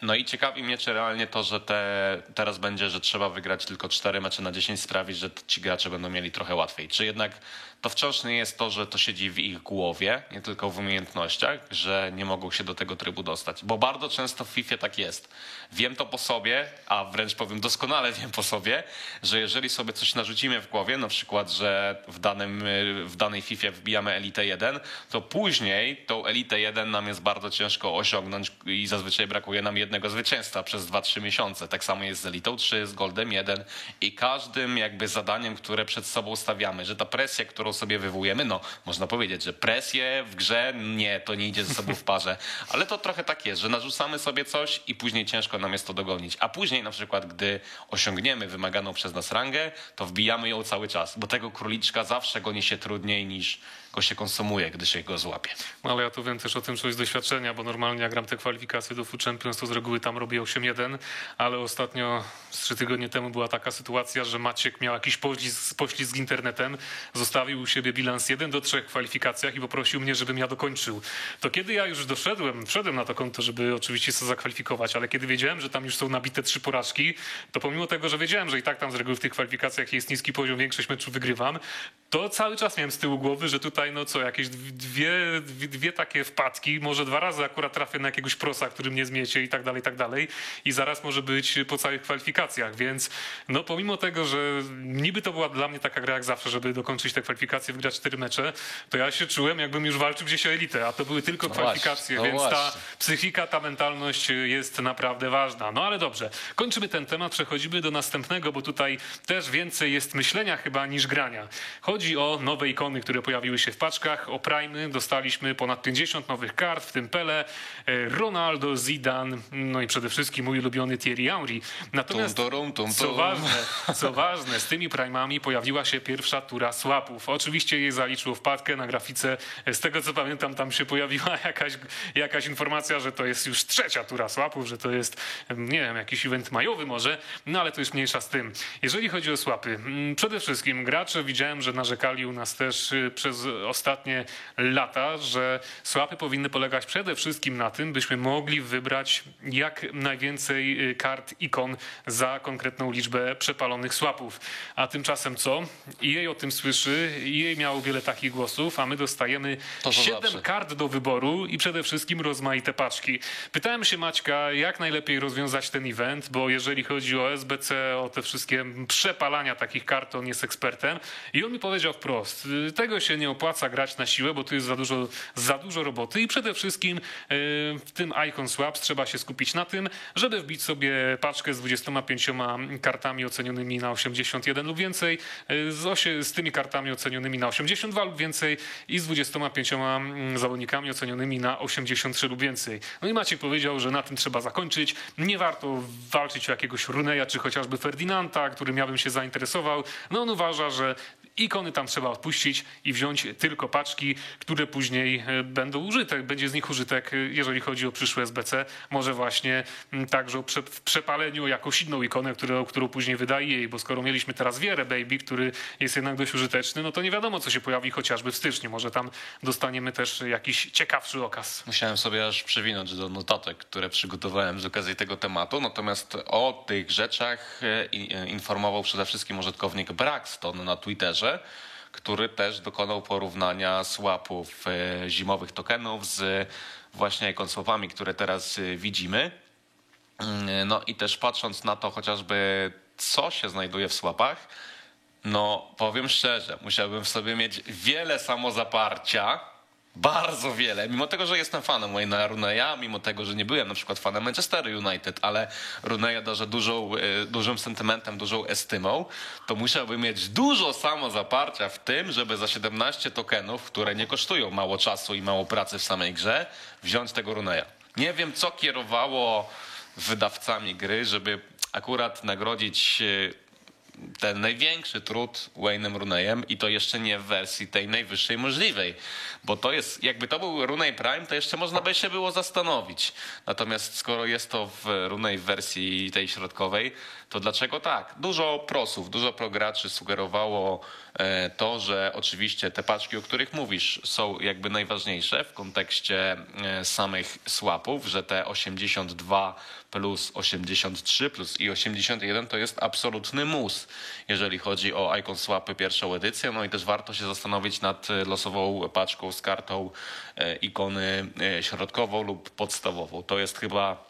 No i ciekawi mnie, czy realnie to, że te, teraz będzie, że trzeba wygrać tylko 4 mecze na 10 sprawi, że ci gracze będą mieli trochę łatwiej. Czy jednak to wciąż nie jest to, że to siedzi w ich głowie, nie tylko w umiejętnościach, że nie mogą się do tego trybu dostać. Bo bardzo często w FIFA tak jest. Wiem to po sobie, a wręcz powiem doskonale wiem po sobie, że jeżeli sobie coś narzucimy w głowie, na przykład, że w, danym, w danej FIFA wbijamy Elite 1, to później tą Elite 1 nam jest bardzo ciężko osiągnąć i zazwyczaj brakuje nam jednego jednego zwycięzca przez 2-3 miesiące. Tak samo jest z Elitą 3, z Goldem 1 i każdym jakby zadaniem, które przed sobą stawiamy, że ta presja, którą sobie wywołujemy, no można powiedzieć, że presję w grze, nie, to nie idzie ze sobą w parze, ale to trochę tak jest, że narzucamy sobie coś i później ciężko nam jest to dogonić. A później na przykład, gdy osiągniemy wymaganą przez nas rangę, to wbijamy ją cały czas, bo tego króliczka zawsze goni się trudniej niż go się konsumuje, gdy się go złapie. No ale ja tu wiem też o tym coś z doświadczenia, bo normalnie jak gram te kwalifikacje do Food Champions, to z reguły tam robię 8-1, ale ostatnio z trzy tygodnie temu była taka sytuacja, że Maciek miał jakiś poślizg, poślizg z internetem, zostawił u siebie bilans 1 do 3 w kwalifikacjach i poprosił mnie, żebym ja dokończył. To kiedy ja już doszedłem, wszedłem na to konto, żeby oczywiście się zakwalifikować, ale kiedy wiedziałem, że tam już są nabite trzy porażki, to pomimo tego, że wiedziałem, że i tak tam z reguły w tych kwalifikacjach jest niski poziom, większość meczów wygrywam, to cały czas miałem z tyłu głowy, że tutaj no co, jakieś dwie, dwie, dwie takie wpadki, może dwa razy akurat trafię na jakiegoś prosa, który mnie zmiecie i tak dalej, i tak dalej. I zaraz może być po całych kwalifikacjach, więc no pomimo tego, że niby to była dla mnie taka gra jak zawsze, żeby dokończyć te kwalifikacje, wygrać cztery mecze, to ja się czułem jakbym już walczył gdzieś o elitę, a to były tylko No kwalifikacje, właśnie, no więc ta psychika, ta mentalność jest naprawdę ważna. No ale dobrze, kończymy ten temat, przechodzimy do następnego, bo tutaj też więcej jest myślenia chyba niż grania. Chodzi o nowe ikony, które pojawiły się w paczkach, o Prime. Dostaliśmy ponad 50 nowych kart, w tym Pele, e, Ronaldo, Zidane, no i przede wszystkim mój ulubiony Thierry Henry. Natomiast co ważne, co ważne, z tymi Prime'ami pojawiła się pierwsza tura swapów. Oczywiście jej zaliczyło wpadkę na grafice. Z tego co pamiętam, tam się pojawiła jakaś, jakaś informacja, że to jest już trzecia tura swapów, że to jest, nie wiem, jakiś event majowy może, no ale to jest mniejsza z tym. Jeżeli chodzi o swapy, mm, przede wszystkim gracze widziałem, że narzekali u nas też y, przez ostatnie lata, że swapy powinny polegać przede wszystkim na tym, byśmy mogli wybrać jak najwięcej y, kart ikon za konkretną liczbę przepalonych swapów. A tymczasem co? EA o tym słyszy, EA miało wiele takich głosów, a my dostajemy To co 7 zawsze. kart do wyboru i przede wszystkim rozmaite paczki. Pytałem się Maćka, jak najlepiej rozwiązać ten event, bo jeżeli chodzi o SBC, o te wszystkie przepalania takich kart, on jest ekspertem i on mi powiedział wprost, y, tego się nie opłaca grać na siłę, bo tu jest za dużo, za dużo roboty i przede wszystkim y, w tym Icon Swaps trzeba się skupić na tym, żeby wbić sobie paczkę z 25 kartami ocenionymi na 81 lub więcej, y, z, osie, z tymi kartami ocenionymi na 82 lub więcej i z 25 mm, zawodnikami ocenionymi na 83 lub więcej. No i Maciek powiedział, że na tym trzeba zakończyć. Nie warto walczyć o jakiegoś Runeja czy chociażby Ferdinanda, którym ja bym się zainteresował. No on uważa, że ikony tam trzeba odpuścić i wziąć tylko paczki, które później e, będą użyte. Będzie z nich użytek, e, jeżeli chodzi o przyszłe SBC. Może właśnie mm, także w przepaleniu jakąś inną ikonę, którą, którą później wydaje jej, bo skoro mieliśmy teraz Wierę Baby, który jest jednak dość użyteczny, no to nie wiadomo, co się pojawi chociażby w styczniu. Może tam dostaniemy też jakiś ciekawszy okaz. Musiałem sobie aż przewinąć do notatek, które przygotowałem z okazji tego tematu. Natomiast o tych rzeczach e, informował przede wszystkim użytkownik Braxton na Twitterze, który też dokonał porównania swapów e, zimowych tokenów z właśnie konsłopami, które teraz e, widzimy. Mm, No i też patrząc na to chociażby, co się znajduje w swapach, no powiem szczerze, musiałbym w sobie mieć wiele samozaparcia, bardzo wiele, mimo tego, że jestem fanem Wayne'a Runeya, mimo tego, że nie byłem na przykład fanem Manchester United, ale Runeya darzę dużą, e, dużym sentymentem, dużą estymą, to musiałbym mieć dużo samozaparcia w tym, żeby za 17 tokenów, które nie kosztują mało czasu i mało pracy w samej grze, wziąć tego Runeya. Nie wiem, co kierowało wydawcami gry, żeby akurat nagrodzić e, ten największy trud Wayne'em Runeyem i to jeszcze nie w wersji tej najwyższej możliwej, bo to jest, jakby to był Runey Prime, to jeszcze można by się było zastanowić. Natomiast skoro jest to w Runey w wersji tej środkowej, to dlaczego tak? Dużo prosów, dużo prograczy sugerowało e, to, że oczywiście te paczki, o których mówisz, są jakby najważniejsze w kontekście e, samych swapów, że te 82 plus 83 plus i 81 to jest absolutny mus, jeżeli chodzi o Icon Swapy pierwszą edycję. No i też warto się zastanowić nad e, losową paczką z kartą ikony środkową lub podstawową. To jest chyba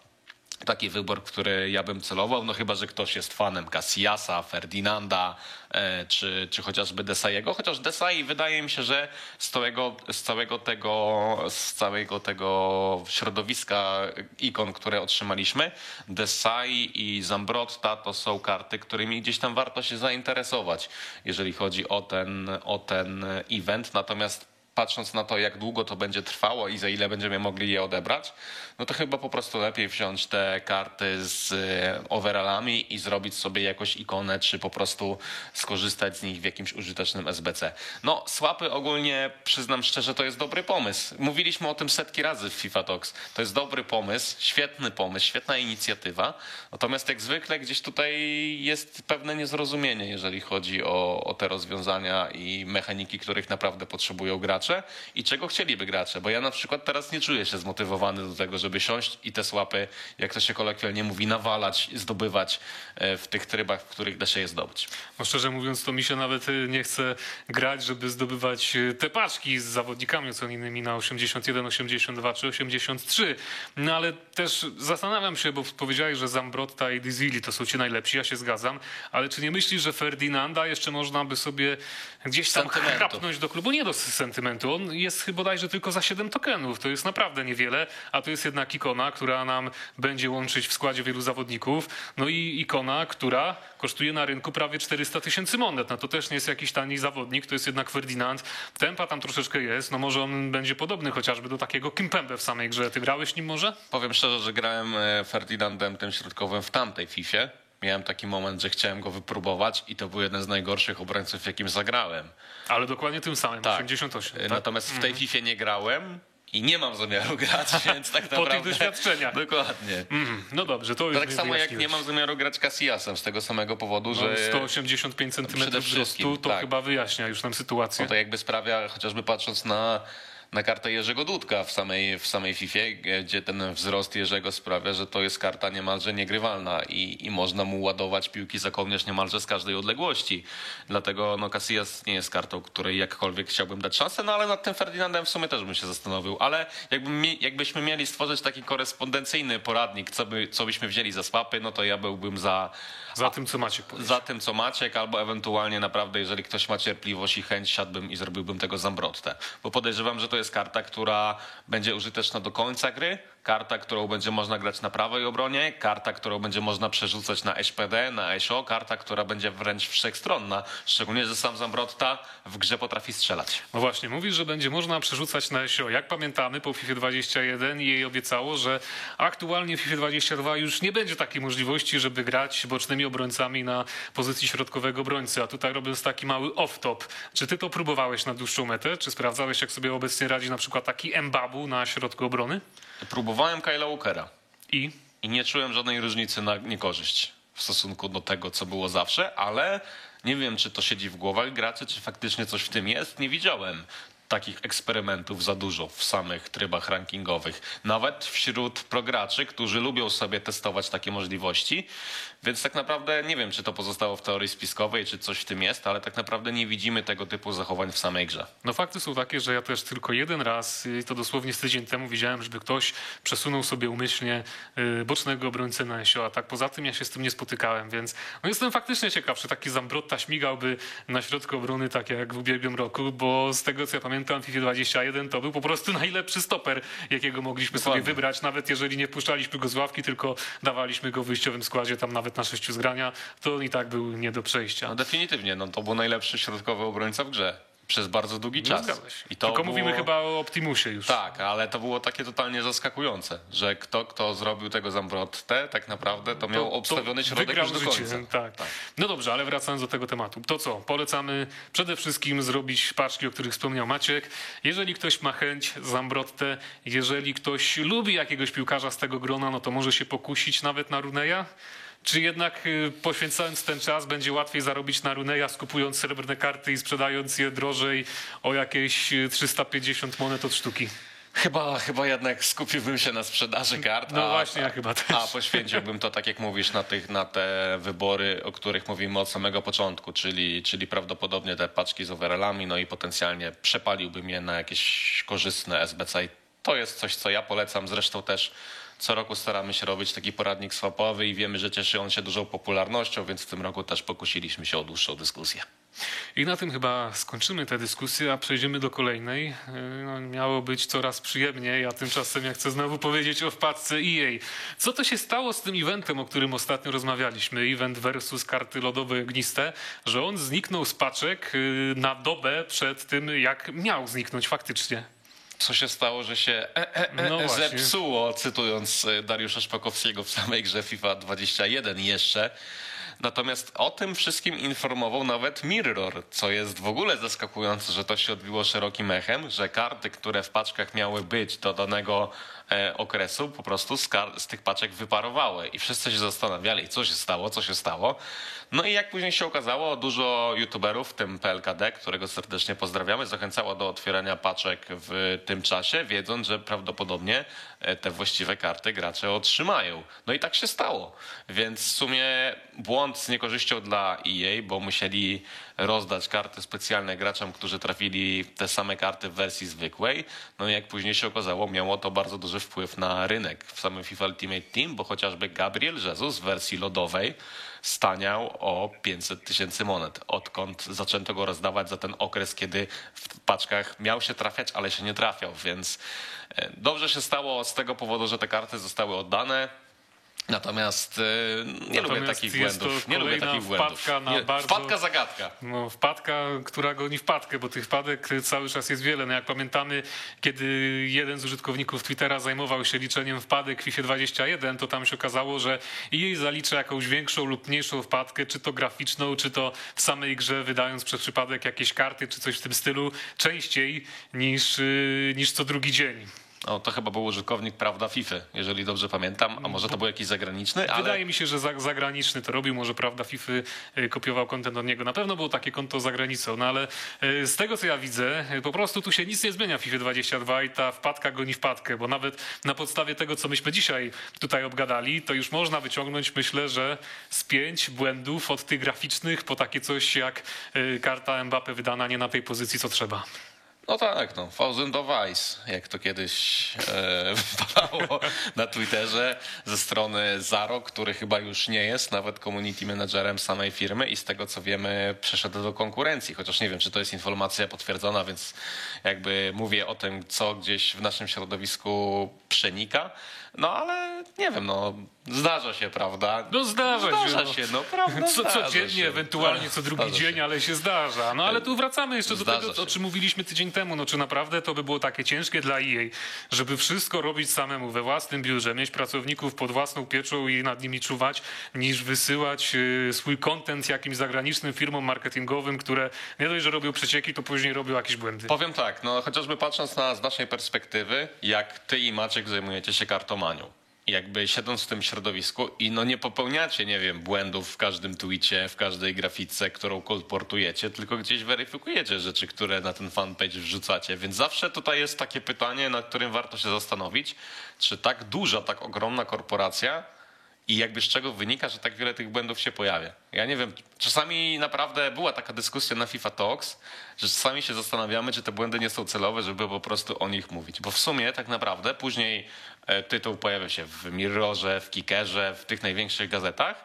taki wybór, który ja bym celował, no chyba, że ktoś jest fanem Casillasa, Ferdinanda, e, czy, czy chociażby Desaiego, chociaż Desai wydaje mi się, że z całego, z całego tego, z całego tego środowiska ikon, które otrzymaliśmy, Desai i Zambrotta to są karty, którymi gdzieś tam warto się zainteresować, jeżeli chodzi o ten, o ten event, natomiast patrząc na to, jak długo to będzie trwało i za ile będziemy mogli je odebrać, no to chyba po prostu lepiej wziąć te karty z e, overallami i zrobić sobie jakąś ikonę, czy po prostu skorzystać z nich w jakimś użytecznym SBC. No, słapy ogólnie, przyznam szczerze, to jest dobry pomysł. Mówiliśmy o tym setki razy w FIFA Talks. To jest dobry pomysł, świetny pomysł, świetna inicjatywa. Natomiast jak zwykle gdzieś tutaj jest pewne niezrozumienie, jeżeli chodzi o, o te rozwiązania i mechaniki, których naprawdę potrzebują gracze i czego chcieliby gracze. Bo ja na przykład teraz nie czuję się zmotywowany do tego, żeby siąść i te słapy, jak to się kolokwialnie mówi, nawalać, zdobywać e, w tych trybach, w których da się je zdobyć. No szczerze mówiąc, to mi się nawet y, nie chce grać, żeby zdobywać y, te paczki z zawodnikami ocenionymi na 81, 82 czy 83. No ale też zastanawiam się, bo powiedziałeś, że Zambrotta i Dizili to są ci najlepsi, ja się zgadzam, ale czy nie myślisz, że Ferdinanda jeszcze można by sobie gdzieś tam Sentymentu. chrapnąć do klubu? Nie do sentymentu. On jest chyba bodajże tylko za 7 tokenów. To jest naprawdę niewiele, a to jest jednak ikona, która nam będzie łączyć w składzie wielu zawodników. No i ikona, która kosztuje na rynku prawie 400 tysięcy monet. No to też nie jest jakiś tani zawodnik, to jest jednak Ferdinand. Tempa tam troszeczkę jest, no może on będzie podobny chociażby do takiego Kimpembe w samej grze. Ty grałeś nim może? Powiem szczerze, że grałem e, Ferdinandem tym środkowym w tamtej Fifie. Miałem taki moment, że chciałem go wypróbować i to był jeden z najgorszych obrońców, jakim zagrałem. Ale dokładnie tym samym, Tak. 88. E, Tak? Natomiast w tej Fifie nie grałem i nie mam zamiaru grać, więc tak Po tych naprawdę... doświadczeniach. Dokładnie. Mhm. No dobrze, to już tak samo jak nie mam zamiaru grać Casillasem z tego samego powodu, No, że 185 cm wzrostu, to tak. chyba wyjaśnia już nam sytuację. no to jakby sprawia, chociażby patrząc na, na kartę Jerzego Dudka w samej, w samej Fifie, gdzie ten wzrost Jerzego sprawia, że to jest karta niemalże niegrywalna i, i można mu ładować piłki za kołnierz niemalże z każdej odległości. Dlatego no, Casillas nie jest kartą, której jakkolwiek chciałbym dać szansę, no ale nad tym Ferdinandem w sumie też bym się zastanowił. Ale jakby, jakbyśmy mieli stworzyć taki korespondencyjny poradnik, co, by, co byśmy wzięli za swapy, no to ja byłbym za Za tym, co Maciek za tym, co albo ewentualnie naprawdę, jeżeli ktoś ma cierpliwość i chęć, siadłbym i zrobiłbym tego Zambrottę. Bo podejrzewam, że to jest karta, która będzie użyteczna do końca gry, karta, którą będzie można grać na prawej obronie, karta, którą będzie można przerzucać na SPD, na ESO, karta, która będzie wręcz wszechstronna, szczególnie, że sam Zambrotta w grze potrafi strzelać. No właśnie, mówisz, że będzie można przerzucać na SEO. Jak pamiętamy, po FIFA 21 jej obiecało, że aktualnie w FIFA 22 już nie będzie takiej możliwości, żeby grać bocznymi obrońcami na pozycji środkowego obrońcy. A tutaj robiąc taki mały off-top, czy ty to próbowałeś na dłuższą metę? Czy sprawdzałeś, jak sobie obecnie radzi na przykład taki Mbabu na środku obrony? Próbowałem Kyla Walkera. I i nie czułem żadnej różnicy na niekorzyść w stosunku do tego, co było zawsze, ale nie wiem, czy to siedzi w głowach graczy, czy faktycznie coś w tym jest. Nie widziałem takich eksperymentów za dużo w samych trybach rankingowych. Nawet wśród prograczy, którzy lubią sobie testować takie możliwości. Więc tak naprawdę nie wiem, czy to pozostało w teorii spiskowej, czy coś w tym jest, ale tak naprawdę nie widzimy tego typu zachowań w samej grze. No fakty są takie, że ja też tylko jeden raz, i to dosłownie z tydzień temu, widziałem, żeby ktoś przesunął sobie umyślnie y, bocznego obrońcę na SEO, a tak poza tym ja się z tym nie spotykałem, więc no jestem faktycznie ciekaw, czy taki Zambrotta śmigałby na środku obrony tak jak w ubiegłym roku, bo z tego co ja pamiętam w FIFA 21 to był po prostu najlepszy stoper, jakiego mogliśmy Dokładnie. sobie wybrać, nawet jeżeli nie wpuszczaliśmy go z ławki, tylko dawaliśmy go w wyjściowym składzie tam nawet na sześciu zgrania, to on i tak był nie do przejścia. No definitywnie, no to był najlepszy środkowy obrońca w grze przez bardzo długi No, czas. I to Tylko było... mówimy chyba o Optimusie już. Tak, ale to było takie totalnie zaskakujące, że kto, kto zrobił tego Zambrottę, tak naprawdę to miał obstawiony środek wygrał już do życie, końca. Tak. No dobrze, ale wracając do tego tematu. To co? Polecamy przede wszystkim zrobić paczki, o których wspomniał Maciek. Jeżeli ktoś ma chęć Zambrottę, jeżeli ktoś lubi jakiegoś piłkarza z tego grona, no to może się pokusić nawet na Runeja. Czy jednak y, poświęcając ten czas będzie łatwiej zarobić na Runeja, skupując srebrne karty i sprzedając je drożej o jakieś y, 350 monet od sztuki? Chyba, chyba jednak skupiłbym się na sprzedaży kart, No a, właśnie, ja chyba też. a poświęciłbym to, tak jak mówisz, na, tych, na te wybory, o których mówimy od samego początku, czyli, czyli prawdopodobnie te paczki z overallami, no i potencjalnie przepaliłbym je na jakieś korzystne SBC. I to jest coś, co ja polecam, zresztą też Co roku staramy się robić taki poradnik swapowy i wiemy, że cieszy on się dużą popularnością, więc w tym roku też pokusiliśmy się o dłuższą dyskusję. I na tym chyba skończymy tę dyskusję, a przejdziemy do kolejnej. No, miało być coraz przyjemniej, a tymczasem ja chcę znowu powiedzieć o wpadce EA. Co to się stało z tym eventem, o którym ostatnio rozmawialiśmy? Event versus karty lodowe ogniste, że on zniknął z paczek yy, na dobę przed tym, jak miał zniknąć faktycznie. Co się stało, że się e, e, e, No zepsuło, cytując e, Dariusza Szpakowskiego w samej grze FIFA 21 jeszcze. Natomiast o tym wszystkim informował nawet Mirror, co jest w ogóle zaskakujące, że to się odbiło szerokim echem, że karty, które w paczkach miały być do danego e, okresu, po prostu z, z tych paczek wyparowały. I wszyscy się zastanawiali, co się stało, co się stało. No i jak później się okazało, dużo youtuberów, w tym PLKD, którego serdecznie pozdrawiamy, zachęcało do otwierania paczek w tym czasie, wiedząc, że prawdopodobnie e, te właściwe karty gracze otrzymają. No i tak się stało. Więc w sumie błąd z niekorzyścią dla EA, bo musieli rozdać karty specjalne graczom, którzy trafili te same karty w wersji zwykłej. No i jak później się okazało, miało to bardzo duży wpływ na rynek w samym FIFA Ultimate Team, bo chociażby Gabriel Jesus w wersji lodowej staniał o 500 tysięcy monet, odkąd zaczęto go rozdawać za ten okres, kiedy w paczkach miał się trafiać, ale się nie trafiał, więc e, dobrze się stało z tego powodu, że te karty zostały oddane. Natomiast e, nie lubię Natomiast takich jest to błędów. Nie lubię takich błędów. wpadka na Nie, bardzo- Wpadka zagadka. No, wpadka, która goni wpadkę, bo tych wpadek cały czas jest wiele. No, jak pamiętamy, kiedy jeden z użytkowników Twittera zajmował się liczeniem wpadek w FIFA 21, to tam się okazało, że jej zalicza jakąś większą lub mniejszą wpadkę, czy to graficzną, czy to w samej grze, wydając przez przypadek jakieś karty, czy coś w tym stylu, częściej niż, yy, niż co drugi dzień. No, to chyba był użytkownik, prawda, FIFA, jeżeli dobrze pamiętam, a może to był jakiś zagraniczny, ale Wydaje mi się, że za- zagraniczny to robił, może prawda FIFA y, kopiował kontent od niego. Na pewno było takie konto za granicą, no ale y, z tego co ja widzę, y, po prostu tu się nic nie zmienia w FIFA 22 i ta wpadka goni wpadkę, bo nawet na podstawie tego, co myśmy dzisiaj tutaj obgadali, to już można wyciągnąć, myślę, że z pięć błędów od tych graficznych po takie coś jak karta Mbappe wydana nie na tej pozycji, co trzeba. No tak, no. Thousand of Ice, jak to kiedyś e, na Twitterze ze strony Zaro, który chyba już nie jest nawet community managerem samej firmy i z tego co wiemy przeszedł do konkurencji, chociaż nie wiem, czy to jest informacja potwierdzona, więc jakby mówię o tym, co gdzieś w naszym środowisku przenika. No ale nie wiem, no zdarza się, prawda? No zdarza, Zdarza no. się, no prawda, Co, zdarza codziennie, się. ewentualnie co drugi Zdarza się. dzień, ale się zdarza. No ale tu wracamy jeszcze do Zdarza tego, o się. czym mówiliśmy tydzień temu. No czy naprawdę to by było takie ciężkie dla EA, żeby wszystko robić samemu we własnym biurze, mieć pracowników pod własną pieczą i nad nimi czuwać, niż wysyłać y, swój content jakimś zagranicznym firmom marketingowym, które nie dość, że robią przecieki, to później robią jakieś błędy. Powiem tak, no chociażby patrząc na z naszej perspektywy, jak ty i Maciek zajmujecie się Jakby siedząc w tym środowisku i no nie popełniacie, nie wiem, błędów w każdym tweetie, w każdej grafice, którą kolportujecie, tylko gdzieś weryfikujecie rzeczy, które na ten fanpage wrzucacie. Więc zawsze tutaj jest takie pytanie, nad którym warto się zastanowić, czy tak duża, tak ogromna korporacja i jakby z czego wynika, że tak wiele tych błędów się pojawia. Ja nie wiem, czasami naprawdę była taka dyskusja na FIFA Talks, że czasami się zastanawiamy, czy te błędy nie są celowe, żeby po prostu o nich mówić. Bo w sumie tak naprawdę później tytuł pojawia się w Mirrorze, w Kickerze, w tych największych gazetach.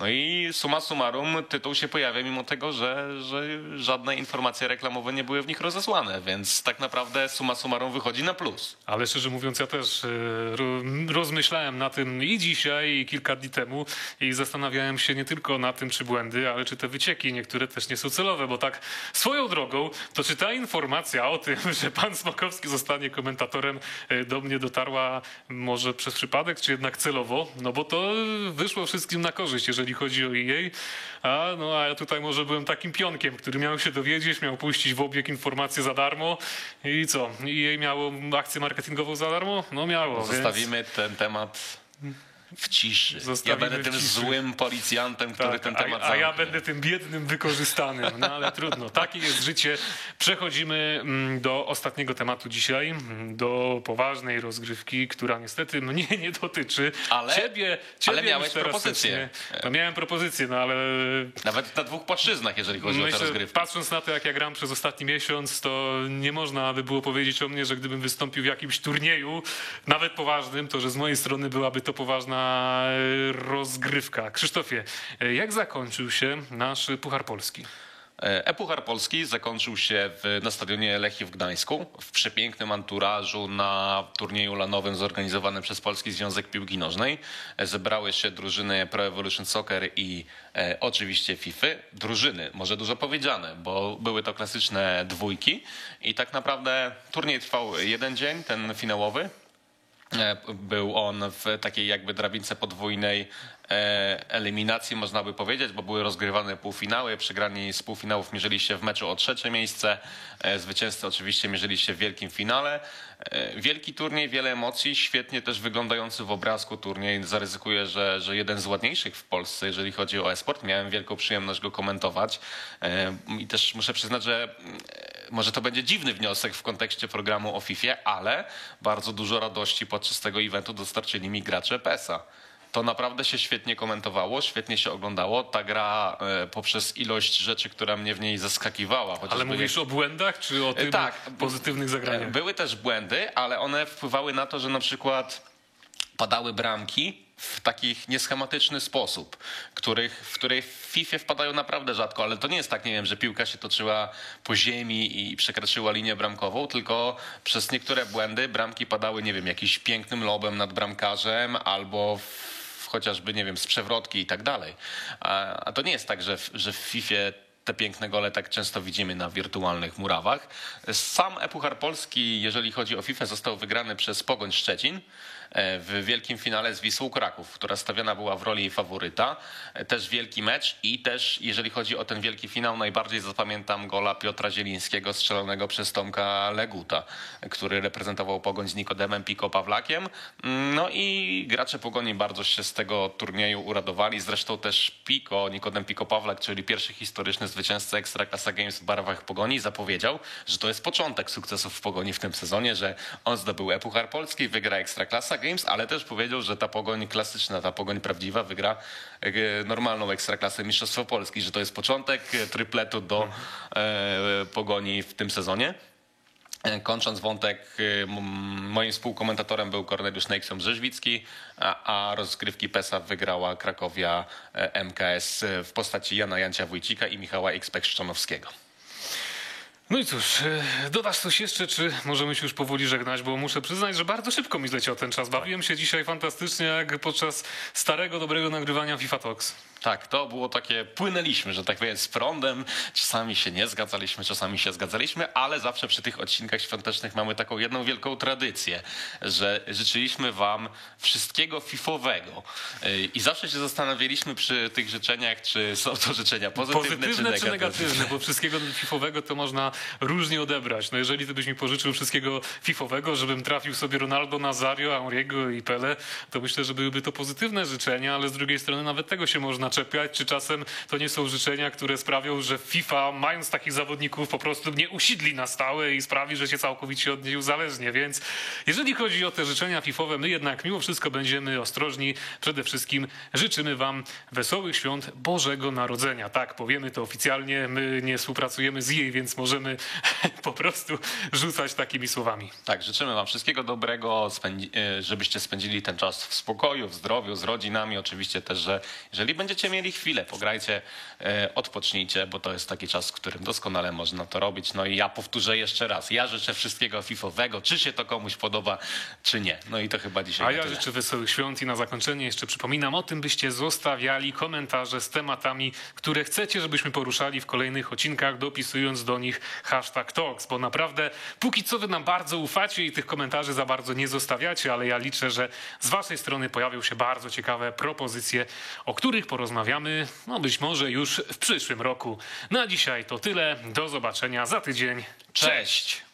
No i summa summarum tytuł się pojawia mimo tego, że, że żadne informacje reklamowe nie były w nich rozesłane, więc tak naprawdę summa summarum wychodzi na plus. Ale szczerze mówiąc, ja też e, ro- rozmyślałem na tym i dzisiaj, i kilka dni temu i zastanawiałem się nie tylko na tym, czy błędy, ale czy te wycieki niektóre też nie są celowe, bo tak swoją drogą, to czy ta informacja o tym, że pan Smokowski zostanie komentatorem e, do mnie dotarła może przez przypadek, czy jednak celowo, no bo to wyszło wszystkim na korzyść, jeżeli chodzi o EA, a, no, a ja tutaj może byłem takim pionkiem, który miał się dowiedzieć, miał puścić w obieg informacje za darmo. I co, EA miało akcję marketingową za darmo? No miało, więc... Zostawimy ten temat w ciszy. Ja Zostawimy będę w tym złym policjantem, który Tak, ten a, temat a ja zamknie. będę tym biednym, wykorzystanym. No ale trudno. Takie jest życie. Przechodzimy mm, do ostatniego tematu dzisiaj, mm, do poważnej rozgrywki, która niestety mnie nie dotyczy. Ale- ciebie, ciebie ale miałeś propozycję. No miałem propozycję, no ale Nawet na dwóch płaszczyznach, jeżeli chodzi o tę Myślę, rozgrywkę. patrząc na to, jak ja gram przez ostatni miesiąc, to nie można by było powiedzieć o mnie, że gdybym wystąpił w jakimś turnieju, nawet poważnym, to że z mojej strony byłaby to poważna rozgrywka. Krzysztofie, jak zakończył się nasz Puchar Polski? E, E-Puchar Polski zakończył się w, na stadionie Lechii w Gdańsku w przepięknym anturażu na turnieju lanowym zorganizowanym przez Polski Związek Piłki Nożnej. E, Zebrały się drużyny Pro Evolution Soccer i e, oczywiście FIFA. Drużyny, może dużo powiedziane, bo były to klasyczne dwójki i tak naprawdę turniej trwał jeden dzień, ten finałowy. E, Był on w takiej jakby drabince podwójnej e, eliminacji, można by powiedzieć, bo były rozgrywane półfinały. Przegrani z półfinałów mierzyli się w meczu o trzecie miejsce. E, Zwycięzcy oczywiście mierzyli się w wielkim finale. Wielki turniej, wiele emocji, świetnie też wyglądający w obrazku turniej. Zaryzykuję, że, że jeden z ładniejszych w Polsce, jeżeli chodzi o e-sport. Miałem wielką przyjemność go komentować i też muszę przyznać, że może to będzie dziwny wniosek w kontekście programu o FIFA, ale bardzo dużo radości podczas tego eventu dostarczyli mi gracze PESA. To naprawdę się świetnie komentowało, świetnie się oglądało. Ta gra e, poprzez ilość rzeczy, która mnie w niej zaskakiwała. Ale mówisz o błędach, czy o tym tak. pozytywnych zagraniach? Były też błędy, ale one wpływały na to, że na przykład padały bramki w takich nieschematyczny sposób, których, w których w FIFA wpadają naprawdę rzadko, ale to nie jest tak, nie wiem, że piłka się toczyła po ziemi i przekroczyła linię bramkową, tylko przez niektóre błędy bramki padały, nie wiem, jakimś pięknym lobem nad bramkarzem albo chociażby, nie wiem, z przewrotki i tak dalej. A, a to nie jest tak, że w, że w FIFA te piękne gole tak często widzimy na wirtualnych murawach. Sam Epuchar Polski, jeżeli chodzi o FIFA, został wygrany przez Pogoń Szczecin w wielkim finale z Wisłą Kraków, która stawiana była w roli faworyta. E, Też wielki mecz i też, jeżeli chodzi o ten wielki finał, najbardziej zapamiętam gola Piotra Zielińskiego strzelonego przez Tomka Leguta, który reprezentował Pogoń z Nikodemem Piko Pawlakiem. No i gracze Pogoni bardzo się z tego turnieju uradowali. Zresztą też Piko, Nikodem Piko Pawlak, czyli pierwszy historyczny zwycięzca Ekstraklasa Games w barwach Pogoni, zapowiedział, że to jest początek sukcesów w Pogoni w tym sezonie, że on zdobył Epuchar Polski, wygra Ekstraklasa Games, ale też powiedział, że ta Pogoń klasyczna, ta Pogoń prawdziwa wygra e, normalną Ekstraklasę Mistrzostwo Polski, że to jest początek e, trypletu do e, Pogoni w tym sezonie. Kończąc wątek, moim współkomentatorem był Korneliusz Neksią-Brzeźwicki, a, a rozgrywki PESA wygrała Krakowia MKS w postaci Jana Jancia Wójcika i Michała Xpek-Szczonowskiego. No i cóż, e, dodasz coś jeszcze, czy możemy się już powoli żegnać, bo muszę przyznać, że bardzo szybko mi zleciał ten czas. Bawiłem się dzisiaj fantastycznie, jak podczas starego, dobrego nagrywania FIFA Talks. Tak, to było takie, płynęliśmy, że tak powiem, z prądem. Czasami się nie zgadzaliśmy, czasami się zgadzaliśmy, ale zawsze przy tych odcinkach świątecznych mamy taką jedną wielką tradycję, że życzyliśmy wam wszystkiego fifowego. Yy, I zawsze się zastanawialiśmy przy tych życzeniach, czy są to życzenia pozytywne, Pozytywne czy czy negatywne, bo wszystkiego fifowego to można różnie odebrać. No jeżeli ty byś mi pożyczył wszystkiego fifowego, żebym trafił sobie Ronaldo, Nazario, Auriego i Pele, to myślę, że byłyby to pozytywne życzenia, ale z drugiej strony nawet tego się można czepiać, czy czasem to nie są życzenia, które sprawią, że FIFA, mając takich zawodników, po prostu nie usidli na stałe i sprawi, że się całkowicie od niej uzależnie. Więc jeżeli chodzi o te życzenia fifowe, my jednak mimo wszystko będziemy ostrożni. Przede wszystkim życzymy wam wesołych świąt Bożego Narodzenia. Tak, powiemy to oficjalnie. My nie współpracujemy z jej, więc możemy po prostu rzucać takimi słowami. Tak, życzymy Wam wszystkiego dobrego, e, żebyście spędzili ten czas w spokoju, w zdrowiu, z rodzinami. Oczywiście też, że jeżeli będziecie mieli chwilę, pograjcie, odpocznijcie, bo to jest taki czas, w którym doskonale można to robić. No i ja powtórzę jeszcze raz, ja życzę wszystkiego fifowego, czy się to komuś podoba, czy nie. No i to chyba dzisiaj A ja tyle. życzę wesołych świąt i na zakończenie jeszcze przypominam o tym, byście zostawiali komentarze z tematami, które chcecie, żebyśmy poruszali w kolejnych odcinkach, dopisując do nich hashtag Talks, bo naprawdę póki co wy nam bardzo ufacie i tych komentarzy za bardzo nie zostawiacie, ale ja liczę, że z waszej strony pojawią się bardzo ciekawe propozycje, o których porozmawiamy, no być może już w przyszłym roku. Na dzisiaj to tyle, do zobaczenia za tydzień. Cześć!